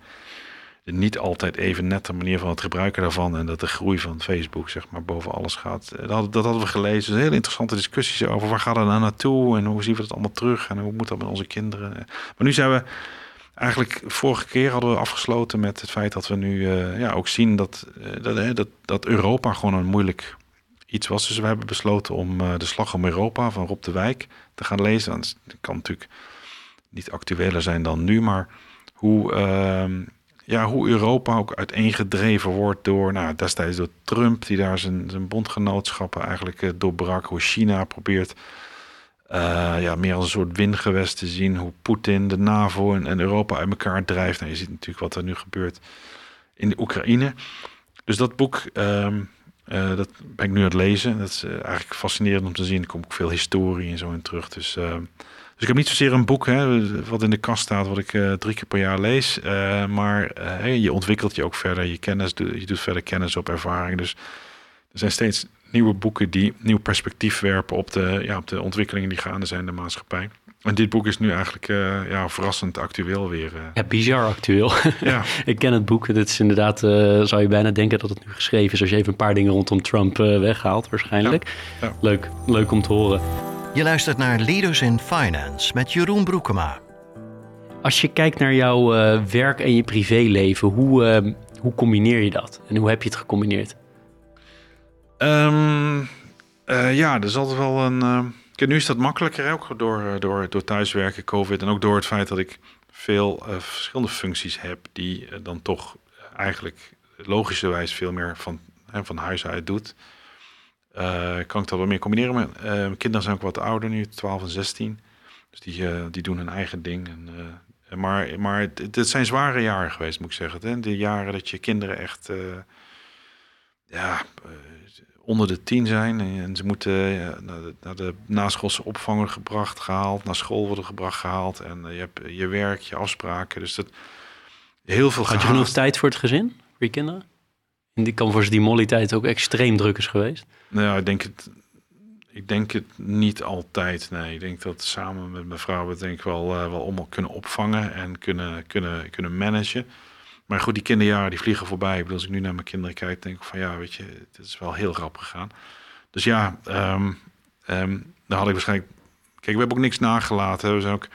S2: niet altijd even nette manier van het gebruiken daarvan en dat de groei van Facebook zeg maar boven alles gaat. Dat, hadden, dat hadden we gelezen. Dus hele interessante discussies over waar gaat het nou naartoe en hoe zien we dat allemaal terug en hoe moet dat met onze kinderen. Maar nu zijn we eigenlijk vorige keer hadden we afgesloten met het feit dat we nu ja, ook zien dat, dat, dat, dat Europa gewoon een moeilijk iets was. Dus we hebben besloten om uh, de Slag om Europa van Rob de Wijk te gaan lezen. Dat kan natuurlijk niet actueler zijn dan nu, maar hoe, uh, ja, hoe Europa ook uiteengedreven wordt door, nou, destijds door Trump, die daar zijn, zijn bondgenootschappen eigenlijk uh, doorbrak. Hoe China probeert uh, ja, meer als een soort windgewest te zien. Hoe Poetin de NAVO en, Europa uit elkaar drijft. Nou, je ziet natuurlijk wat er nu gebeurt in de Oekraïne. Dus dat boek. Ehm, uh, dat ben ik nu aan het lezen. Dat is eigenlijk fascinerend om te zien. Er komt ook veel historie en zo in terug. Dus, uh, dus ik heb niet zozeer een boek hè, wat in de kast staat, wat ik drie keer per jaar lees. maar hey, je ontwikkelt je ook verder. Je, kennis, je doet verder kennis op ervaring. Dus er zijn steeds nieuwe boeken die nieuw perspectief werpen op de, ja, op de ontwikkelingen die gaande zijn in de maatschappij. En dit boek is nu eigenlijk uh, ja, verrassend actueel weer. Uh.
S3: Ja, bizar actueel. Ja. ik ken het boek. Het is inderdaad, uh, zou je bijna denken dat het nu geschreven is... als je even een paar dingen rondom Trump weghaalt waarschijnlijk. Ja. Ja. Leuk, leuk om te horen.
S1: Je luistert naar Leaders in Finance met Jeroen Broekema.
S3: Als je kijkt naar jouw werk en je privéleven, hoe, hoe combineer je dat? En hoe heb je het gecombineerd?
S2: Um, ja, er is altijd wel een nu is dat makkelijker, ook door, eh, door, door thuiswerken, COVID en ook door het feit dat ik veel uh, verschillende functies heb die uh, dan toch eigenlijk logischerwijs veel meer van, hè, van huis uit doet. Kan ik dat wel meer combineren. Mijn, mijn kinderen zijn ook wat ouder nu, 12 en 16. Dus die, die doen hun eigen ding. En, maar maar het, het, zijn zware jaren geweest, moet ik zeggen. Hè? De jaren dat je kinderen echt ja, onder de tien zijn. En ze moeten ja, naar, de, naar de naschoolse opvanger gebracht, gehaald, naar school worden gebracht, gehaald. En je hebt je werk, je afspraken. Dus dat heel veel.
S3: Had je genoeg tijd voor het gezin, voor je kinderen? Die kan voor die molly-tijd ook extreem druk is geweest.
S2: Nou ik denk het. Ik denk het niet altijd. Nee, ik denk dat samen met mijn vrouw we het denk ik wel, uh, wel allemaal kunnen opvangen en kunnen, kunnen, kunnen managen. Maar goed, die kinderjaren die vliegen voorbij. Ik als ik nu naar mijn kinderen kijk, denk ik van ja, weet je, het is wel heel rap gegaan. Dus ja, um, daar had ik waarschijnlijk. Kijk, we hebben ook niks nagelaten. We zijn ook.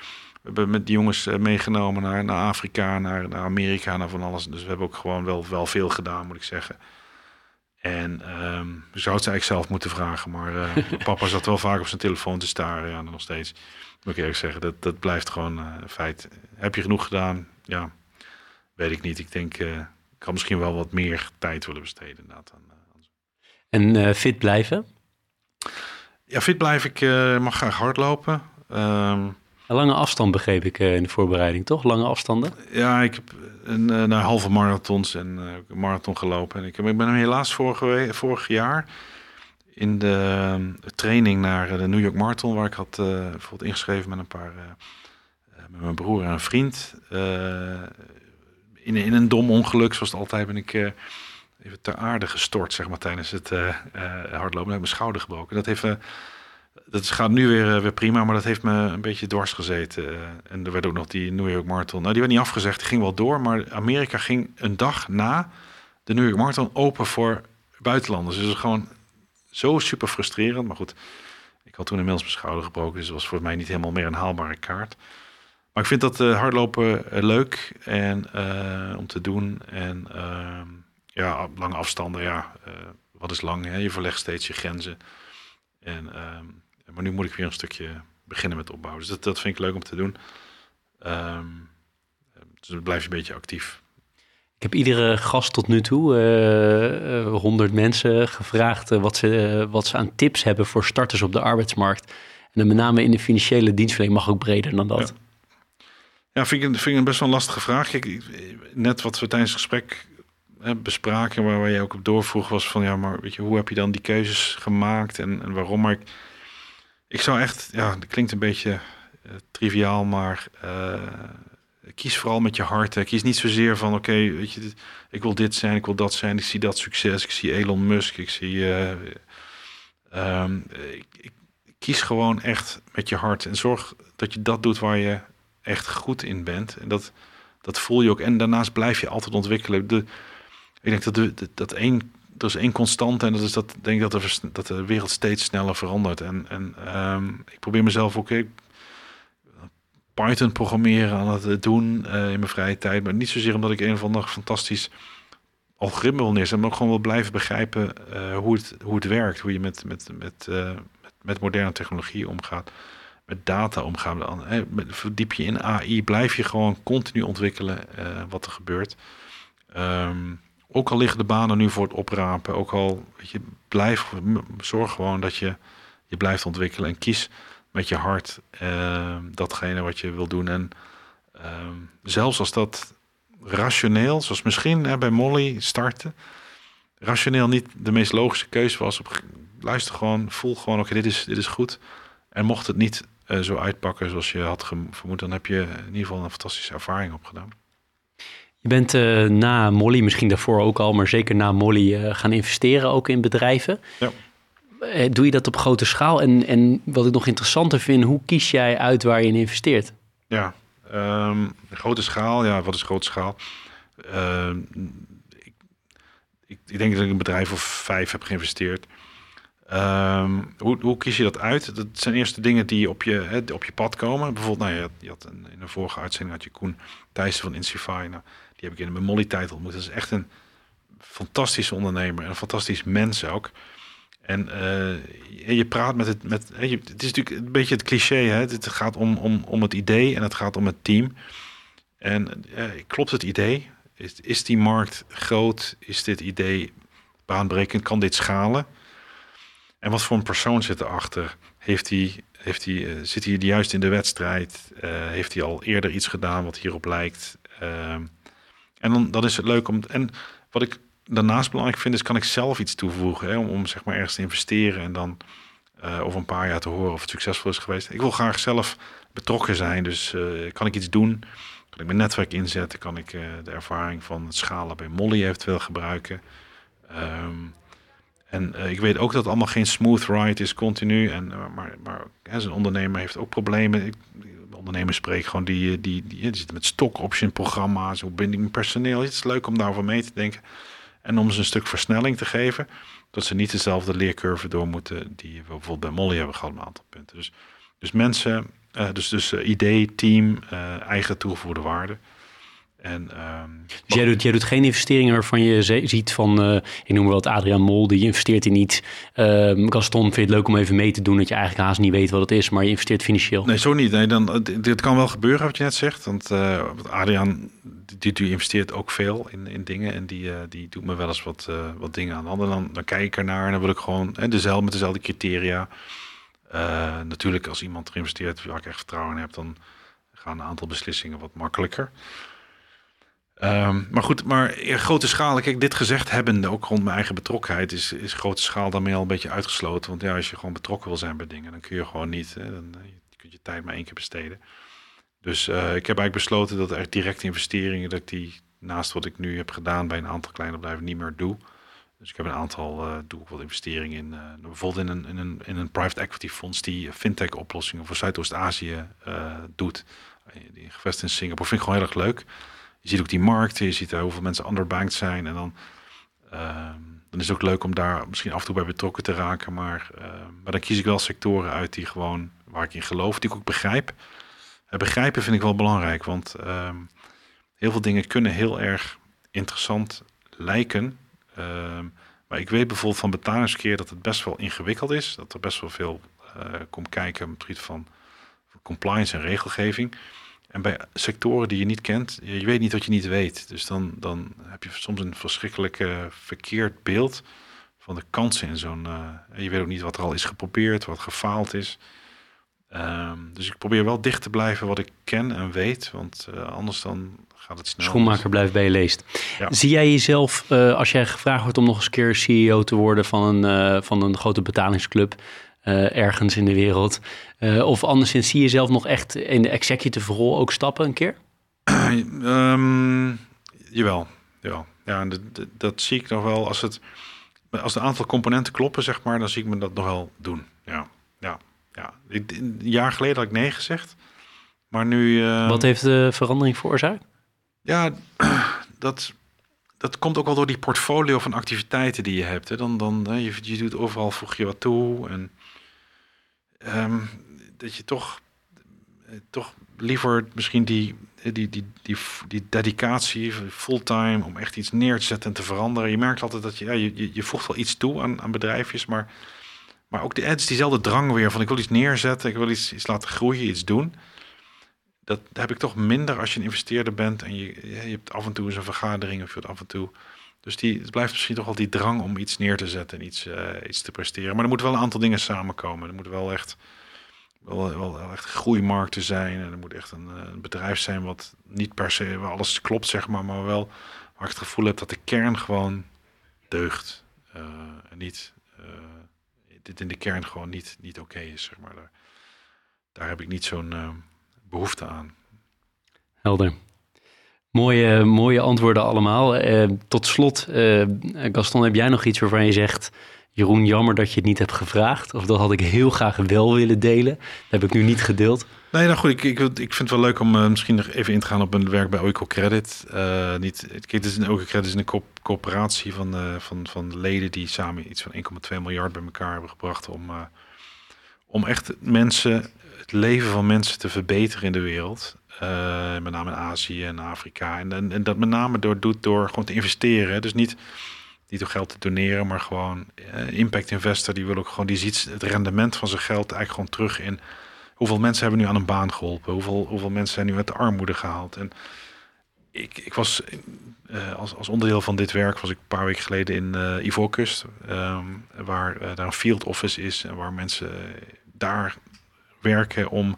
S2: We hebben met die jongens eh, meegenomen naar, naar Afrika, naar, naar Amerika, naar van alles. Dus we hebben ook gewoon wel, wel veel gedaan, moet ik zeggen. En um, zou het eigenlijk zelf moeten vragen. Maar uh, papa zat wel vaak op zijn telefoon te staren. Ja, nog steeds. Moet ik eerlijk zeggen, dat, dat blijft gewoon uh, feit. Heb je genoeg gedaan? Ja, weet ik niet. Ik denk, uh, ik had misschien wel wat meer tijd willen besteden inderdaad. Aan,
S3: en fit blijven?
S2: Ja, fit blijf ik. mag graag hardlopen. Um,
S3: een lange afstand begreep ik in de voorbereiding, toch? Lange afstanden?
S2: Ja, ik heb een, naar halve marathons en een marathon gelopen. En ik, ik ben helaas vorige, vorig jaar in de training naar de New York Marathon, waar ik had uh, bijvoorbeeld ingeschreven met een paar, met mijn broer en een vriend. In, in een dom ongeluk, zoals altijd, ben ik even ter aarde gestort, zeg maar, tijdens het hardlopen. Ik heb mijn schouder gebroken. Dat heeft dat gaat nu weer, weer prima, maar dat heeft me een beetje dwars gezeten. en er werd ook nog die New York Marathon. Nou, die werd niet afgezegd, die ging wel door. Maar Amerika ging een dag na de New York Marathon open voor buitenlanders. Dus is gewoon zo super frustrerend. Maar goed, ik had toen inmiddels mijn schouder gebroken. Dus het was voor mij niet helemaal meer een haalbare kaart. Maar ik vind dat uh, hardlopen leuk en om te doen. En ehm, ja, lange afstanden, ja, wat is lang? Hè? Je verlegt steeds je grenzen. En, ehm, maar nu moet ik weer een stukje beginnen met opbouwen. Dus dat, dat vind ik leuk om te doen. Um, dus dan blijf je een beetje actief.
S3: Ik heb iedere gast tot nu toe, uh, 100 mensen, gevraagd wat, ze, wat ze aan tips hebben voor starters op de arbeidsmarkt. En dan met name in de financiële dienstverlening mag ook breder dan dat.
S2: Ja, ja vind, ik, vind ik best wel een lastige vraag. Kijk, net wat we tijdens het gesprek hè, bespraken, waar, waar je ook op doorvroeg, was van ja, maar weet je, hoe heb je dan die keuzes gemaakt en, en waarom? Maar ik, ik zou echt, ja, dat klinkt een beetje uh, triviaal, maar uh, kies vooral met je hart. Kies niet zozeer van oké, weet je, ik wil dit zijn, ik wil dat zijn, ik zie dat succes, ik zie Elon Musk, ik zie. Um, ik, ik, kies gewoon echt met je hart en zorg dat je dat doet waar je echt goed in bent. En dat, dat voel je ook. En daarnaast blijf je altijd ontwikkelen. De, ik denk dat, de, dat één, er is één constante en dat is dat, denk dat, de, dat de wereld steeds sneller verandert. En, en um, ik probeer mezelf ook, ik, Python programmeren aan het doen uh, in mijn vrije tijd. Maar niet zozeer omdat ik een of ander fantastisch algoritme wil neerzetten, maar ook gewoon wil blijven begrijpen uh, hoe, het, hoe het werkt. Hoe je met, met, met, uh, met, moderne technologie omgaat, met data omgaat. Met, verdiep je in AI, blijf je gewoon continu ontwikkelen wat er gebeurt. Um, ook al liggen de banen nu voor het oprapen, ook al weet je, blijf, zorg gewoon dat je je blijft ontwikkelen en kies met je hart uh, datgene wat je wil doen. En uh, zelfs als dat rationeel, zoals misschien hè, bij Molly starten, rationeel niet de meest logische keuze was. Op, luister gewoon, voel gewoon, oké, dit, is, dit is goed. En mocht het niet uh, zo uitpakken zoals je had vermoed, dan heb je in ieder geval een fantastische ervaring opgedaan.
S3: Je bent uh, na Molly, misschien daarvoor ook al, maar zeker na Molly uh, gaan investeren ook in bedrijven. Ja. Uh, doe je dat op grote schaal? En, en wat ik nog interessanter vind, hoe kies jij uit waar je in investeert?
S2: Ja, um, grote schaal. Ja, wat is grote schaal? Ehm, ik, ik, ik, denk dat ik een bedrijf of vijf heb geïnvesteerd. Um, hoe, hoe, kies je dat uit? Dat zijn eerst de dingen die op je, hè, op je pad komen. Bijvoorbeeld, nou, je had, je had een, in een vorige uitzending had je Koen Thijssen van Insify. Nou, die heb ik in de Molly-tijd ontmoet. Dat is echt een fantastische ondernemer en een fantastisch mens ook. En uh, je praat met het, met, je, het is natuurlijk een beetje het cliché, hè? het gaat om, om, om het idee en het gaat om het team. En uh, klopt het idee? Is, is die markt groot? Is dit idee baanbrekend? Kan dit schalen? En wat voor een persoon zit erachter? Heeft hij, heeft hij, uh, zit hij juist in de wedstrijd? heeft hij al eerder iets gedaan wat hierop lijkt? Ehm, en dan, dan is het leuk om. En wat ik daarnaast belangrijk vind, is kan ik zelf iets toevoegen. Hè, om, zeg maar ergens te investeren en dan uh, over een paar jaar te horen of het succesvol is geweest. Ik wil graag zelf betrokken zijn. Dus uh, kan ik iets doen? Kan ik mijn netwerk inzetten? Kan ik uh, de ervaring van het schalen bij Molly eventueel gebruiken? Um, en ik weet ook dat het allemaal geen smooth ride is continu. En, maar maar hè, zijn ondernemer heeft ook problemen. Ik, ondernemers spreken gewoon die, die, die, die zitten met stock option programma's, hoe met personeel. Het is leuk om daarover mee te denken. En om ze een stuk versnelling te geven, dat ze niet dezelfde leercurve door moeten die we bijvoorbeeld bij Molly hebben gehad, een aantal punten. Dus, dus mensen, uh, dus, dus uh, idee, team, eigen toegevoegde waarde. En, um,
S3: dus jij doet, jij doet geen investeringen waarvan je ziet van, uh, ik noem maar wat Adriaan Mol, die investeert in iets. Uh, Gaston vindt het leuk om even mee te doen dat je eigenlijk haast niet weet wat het is, maar je investeert financieel.
S2: Nee, zo niet. Nee, dan, dit kan wel gebeuren wat je net zegt, want uh, Adriaan die, die, investeert ook veel in, in dingen en die, uh, die doet me wel eens wat, wat dingen aan de dan, dan kijk ik ernaar en dan wil ik gewoon hè, dezelfde, met dezelfde criteria. natuurlijk, als iemand er investeert waar ik echt vertrouwen in heb, dan gaan een aantal beslissingen wat makkelijker. Um, maar goed, maar in grote schaal, kijk, dit gezegd hebbende, ook rond mijn eigen betrokkenheid, is, is grote schaal daarmee al een beetje uitgesloten. Want ja, als je gewoon betrokken wil zijn bij dingen, dan kun je gewoon niet, hè, dan eh, je je tijd maar één keer besteden. Dus uh, ik heb eigenlijk besloten dat er directe investeringen, dat ik die naast wat ik nu heb gedaan bij een aantal kleine bedrijven niet meer doe. Dus ik heb een aantal, uh, doe ik wat investeringen in. bijvoorbeeld in een, in, een, in een private equity fonds die fintech oplossingen voor Zuidoost-Azië doet. Die gevestigd in Singapore vind ik gewoon heel erg leuk. Je ziet ook die markten, je ziet hoeveel mensen underbanked zijn. En dan, ehm, dan is het ook leuk om daar misschien af en toe bij betrokken te raken. Maar, maar dan kies ik wel sectoren uit die gewoon, waar ik in geloof, die ik ook begrijp. begrijpen vind ik wel belangrijk, want ehm, heel veel dingen kunnen heel erg interessant lijken. Ehm, maar ik weet bijvoorbeeld van betalingskeer dat het best wel ingewikkeld is. Dat er best wel veel uh, komt kijken op het gebied van compliance en regelgeving. En bij sectoren die je niet kent, je weet niet wat je niet weet. Dus dan, dan heb je soms een verschrikkelijk verkeerd beeld van de kansen in zo'n. Uh, je weet ook niet wat er al is geprobeerd, wat gefaald is. Ehm, dus ik probeer wel dicht te blijven wat ik ken en weet, want uh, anders dan gaat het snel.
S3: Schoenmaker blijft bij je leest. Zie jij jezelf, uh, als jij gevraagd wordt om nog eens een keer CEO te worden van een, uh, van een grote betalingsclub ergens in de wereld, of anderszins zie je jezelf nog echt in de executive rol ook stappen een keer?
S2: um, jawel, jawel. Ja, dat, dat zie ik nog wel als het als de aantal componenten kloppen, zeg maar, dan zie ik me dat nog wel doen. Ja, ja ja, een jaar geleden had ik nee gezegd. Maar nu... Uh,
S3: Wat heeft de verandering veroorzaakt?
S2: Ja, dat, dat komt ook wel door die portfolio van activiteiten die je hebt. Hè. Dan, dan, je, je doet overal, voeg je wat toe. En um, dat je toch, eh, toch liever misschien die, die, die, die, die dedicatie, fulltime, om echt iets neer te zetten en te veranderen. Je merkt altijd dat je, ja, je, je voegt wel iets toe aan, aan bedrijfjes, maar maar ook de ads, diezelfde drang weer van ik wil iets neerzetten, ik wil iets, iets laten groeien, iets doen. Dat heb ik toch minder als je een investeerder bent en je, je hebt af en toe eens een vergadering of je hebt af en toe. Dus die, het blijft misschien toch wel die drang om iets neer te zetten en iets, uh, iets te presteren. Maar er moeten wel een aantal dingen samenkomen. Er moeten wel echt, wel, wel, echt groeimarkten zijn. En er moet echt een, een, bedrijf zijn wat niet per se waar alles klopt, zeg maar, maar wel waar ik het gevoel heb dat de kern gewoon deugt. Uh, en niet dit in de kern gewoon niet, niet oké is. Zeg maar. daar, daar heb ik niet zo'n behoefte aan.
S3: Helder. Mooie, mooie antwoorden allemaal. Uh, tot slot, uh, Gaston, heb jij nog iets waarvan je zegt... Jeroen, jammer dat je het niet hebt gevraagd. Of dat had ik heel graag wel willen delen. Dat heb ik nu niet gedeeld.
S2: Nee, nou goed, ik, ik, ik vind het wel leuk om uh, misschien nog even in te gaan op mijn werk bij Oico Credit. Uh, niet, het is een Credit is een co coöperatie van, van, van leden die samen iets van 1,2 miljard bij elkaar hebben gebracht om, om echt mensen, het leven van mensen te verbeteren in de wereld. Met name in Azië en Afrika. En, en, dat met name door, doet door gewoon te investeren. Dus niet, niet door geld te doneren, maar gewoon impact investor. Die wil ook gewoon, die ziet het rendement van zijn geld eigenlijk gewoon terug in hoeveel mensen hebben nu aan een baan geholpen? Hoeveel, hoeveel mensen zijn nu uit de armoede gehaald? En ik, ik was uh, als, als onderdeel van dit werk was ik een paar weken geleden in uh, Ivoorkust, um, waar daar een field office is en waar mensen daar werken om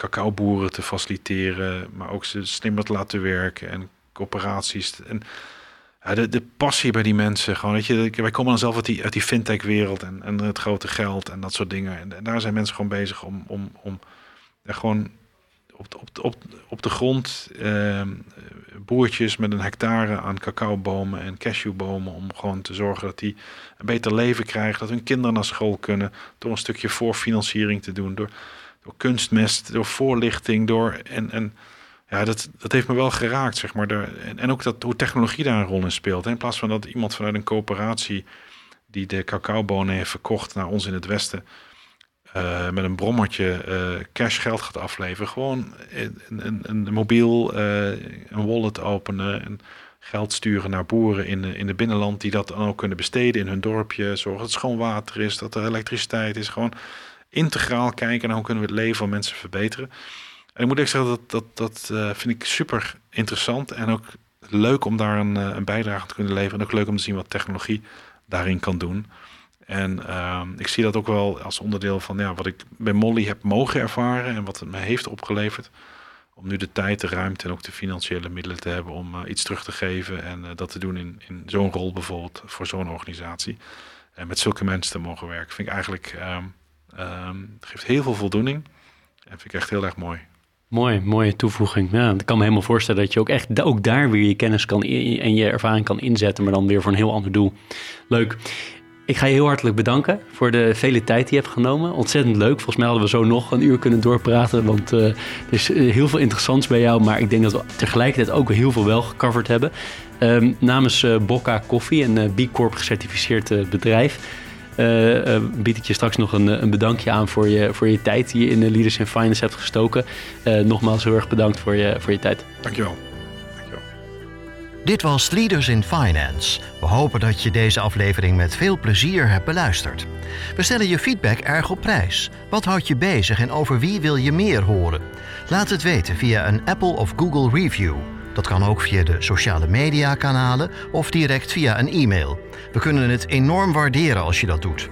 S2: cacaoboeren te faciliteren, maar ook ze slimmer te laten werken en coöperaties. En de, de passie bij die mensen. Gewoon, weet je, wij komen dan zelf uit die, uit die fintech-wereld en, en het grote geld en dat soort dingen. En, daar zijn mensen gewoon bezig om, om, om ja, gewoon op, op, op, op de grond eh, boertjes met een hectare aan cacaobomen en cashewbomen. Om gewoon te zorgen dat die een beter leven krijgen. Dat hun kinderen naar school kunnen. Door een stukje voorfinanciering te doen. Door, door kunstmest, door voorlichting. Door, en, en ja, dat, dat heeft me wel geraakt, zeg maar. De, en, ook dat, hoe technologie daar een rol in speelt. In plaats van dat iemand vanuit een coöperatie die de cacaobonen heeft verkocht naar ons in het Westen, uh, met een brommertje uh, cash geld gaat afleveren. Gewoon een, een, een mobiel, uh, een wallet openen en geld sturen naar boeren in, in het binnenland die dat dan ook kunnen besteden in hun dorpje. Zorgen dat het schoon water is, dat er elektriciteit is. Gewoon integraal kijken naar hoe kunnen we het leven van mensen verbeteren. En ik moet echt zeggen, dat, dat, dat uh, vind ik super interessant en ook leuk om daar een, uh, een, bijdrage te kunnen leveren. En ook leuk om te zien wat technologie daarin kan doen. En uh, ik zie dat ook wel als onderdeel van ja, wat ik bij Molly heb mogen ervaren en wat het me heeft opgeleverd. Om nu de tijd, de ruimte en ook de financiële middelen te hebben om uh, iets terug te geven. En dat te doen in, in zo'n rol bijvoorbeeld voor zo'n organisatie. En met zulke mensen te mogen werken, vind ik eigenlijk, um, um, geeft heel veel voldoening. En vind ik echt heel erg mooi.
S3: Mooi, mooie toevoeging. Ja, ik kan me helemaal voorstellen dat je ook echt ook daar weer je kennis kan en je ervaring kan inzetten, maar dan weer voor een heel ander doel. Leuk. Ik ga je heel hartelijk bedanken voor de vele tijd die je hebt genomen. Ontzettend leuk. Volgens mij hadden we zo nog een uur kunnen doorpraten. Want uh, er is eh, heel veel interessants bij jou. Maar ik denk dat we tegelijkertijd ook heel veel wel gecoverd hebben. Um, namens uh, Bocca Koffie, een B Corp gecertificeerd bedrijf. Bied ik je straks nog een, een, bedankje aan voor je, voor je tijd die je in de Leaders in Finance hebt gestoken. nogmaals heel erg bedankt voor je, voor je tijd.
S2: Dankjewel.
S1: Dit was Leaders in Finance. We hopen dat je deze aflevering met veel plezier hebt beluisterd. We stellen je feedback erg op prijs. Wat houdt je bezig en over wie wil je meer horen? Laat het weten via een Apple of Google review. Dat kan ook via de sociale media kanalen of direct via een e-mail. We kunnen het enorm waarderen als je dat doet.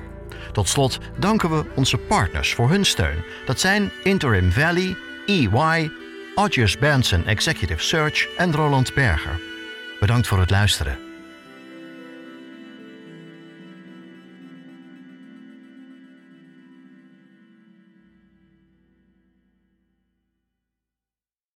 S1: Tot slot danken we onze partners voor hun steun. Dat zijn Interim Valley, EY, Odgers Benson Executive Search en Roland Berger. Bedankt voor het luisteren.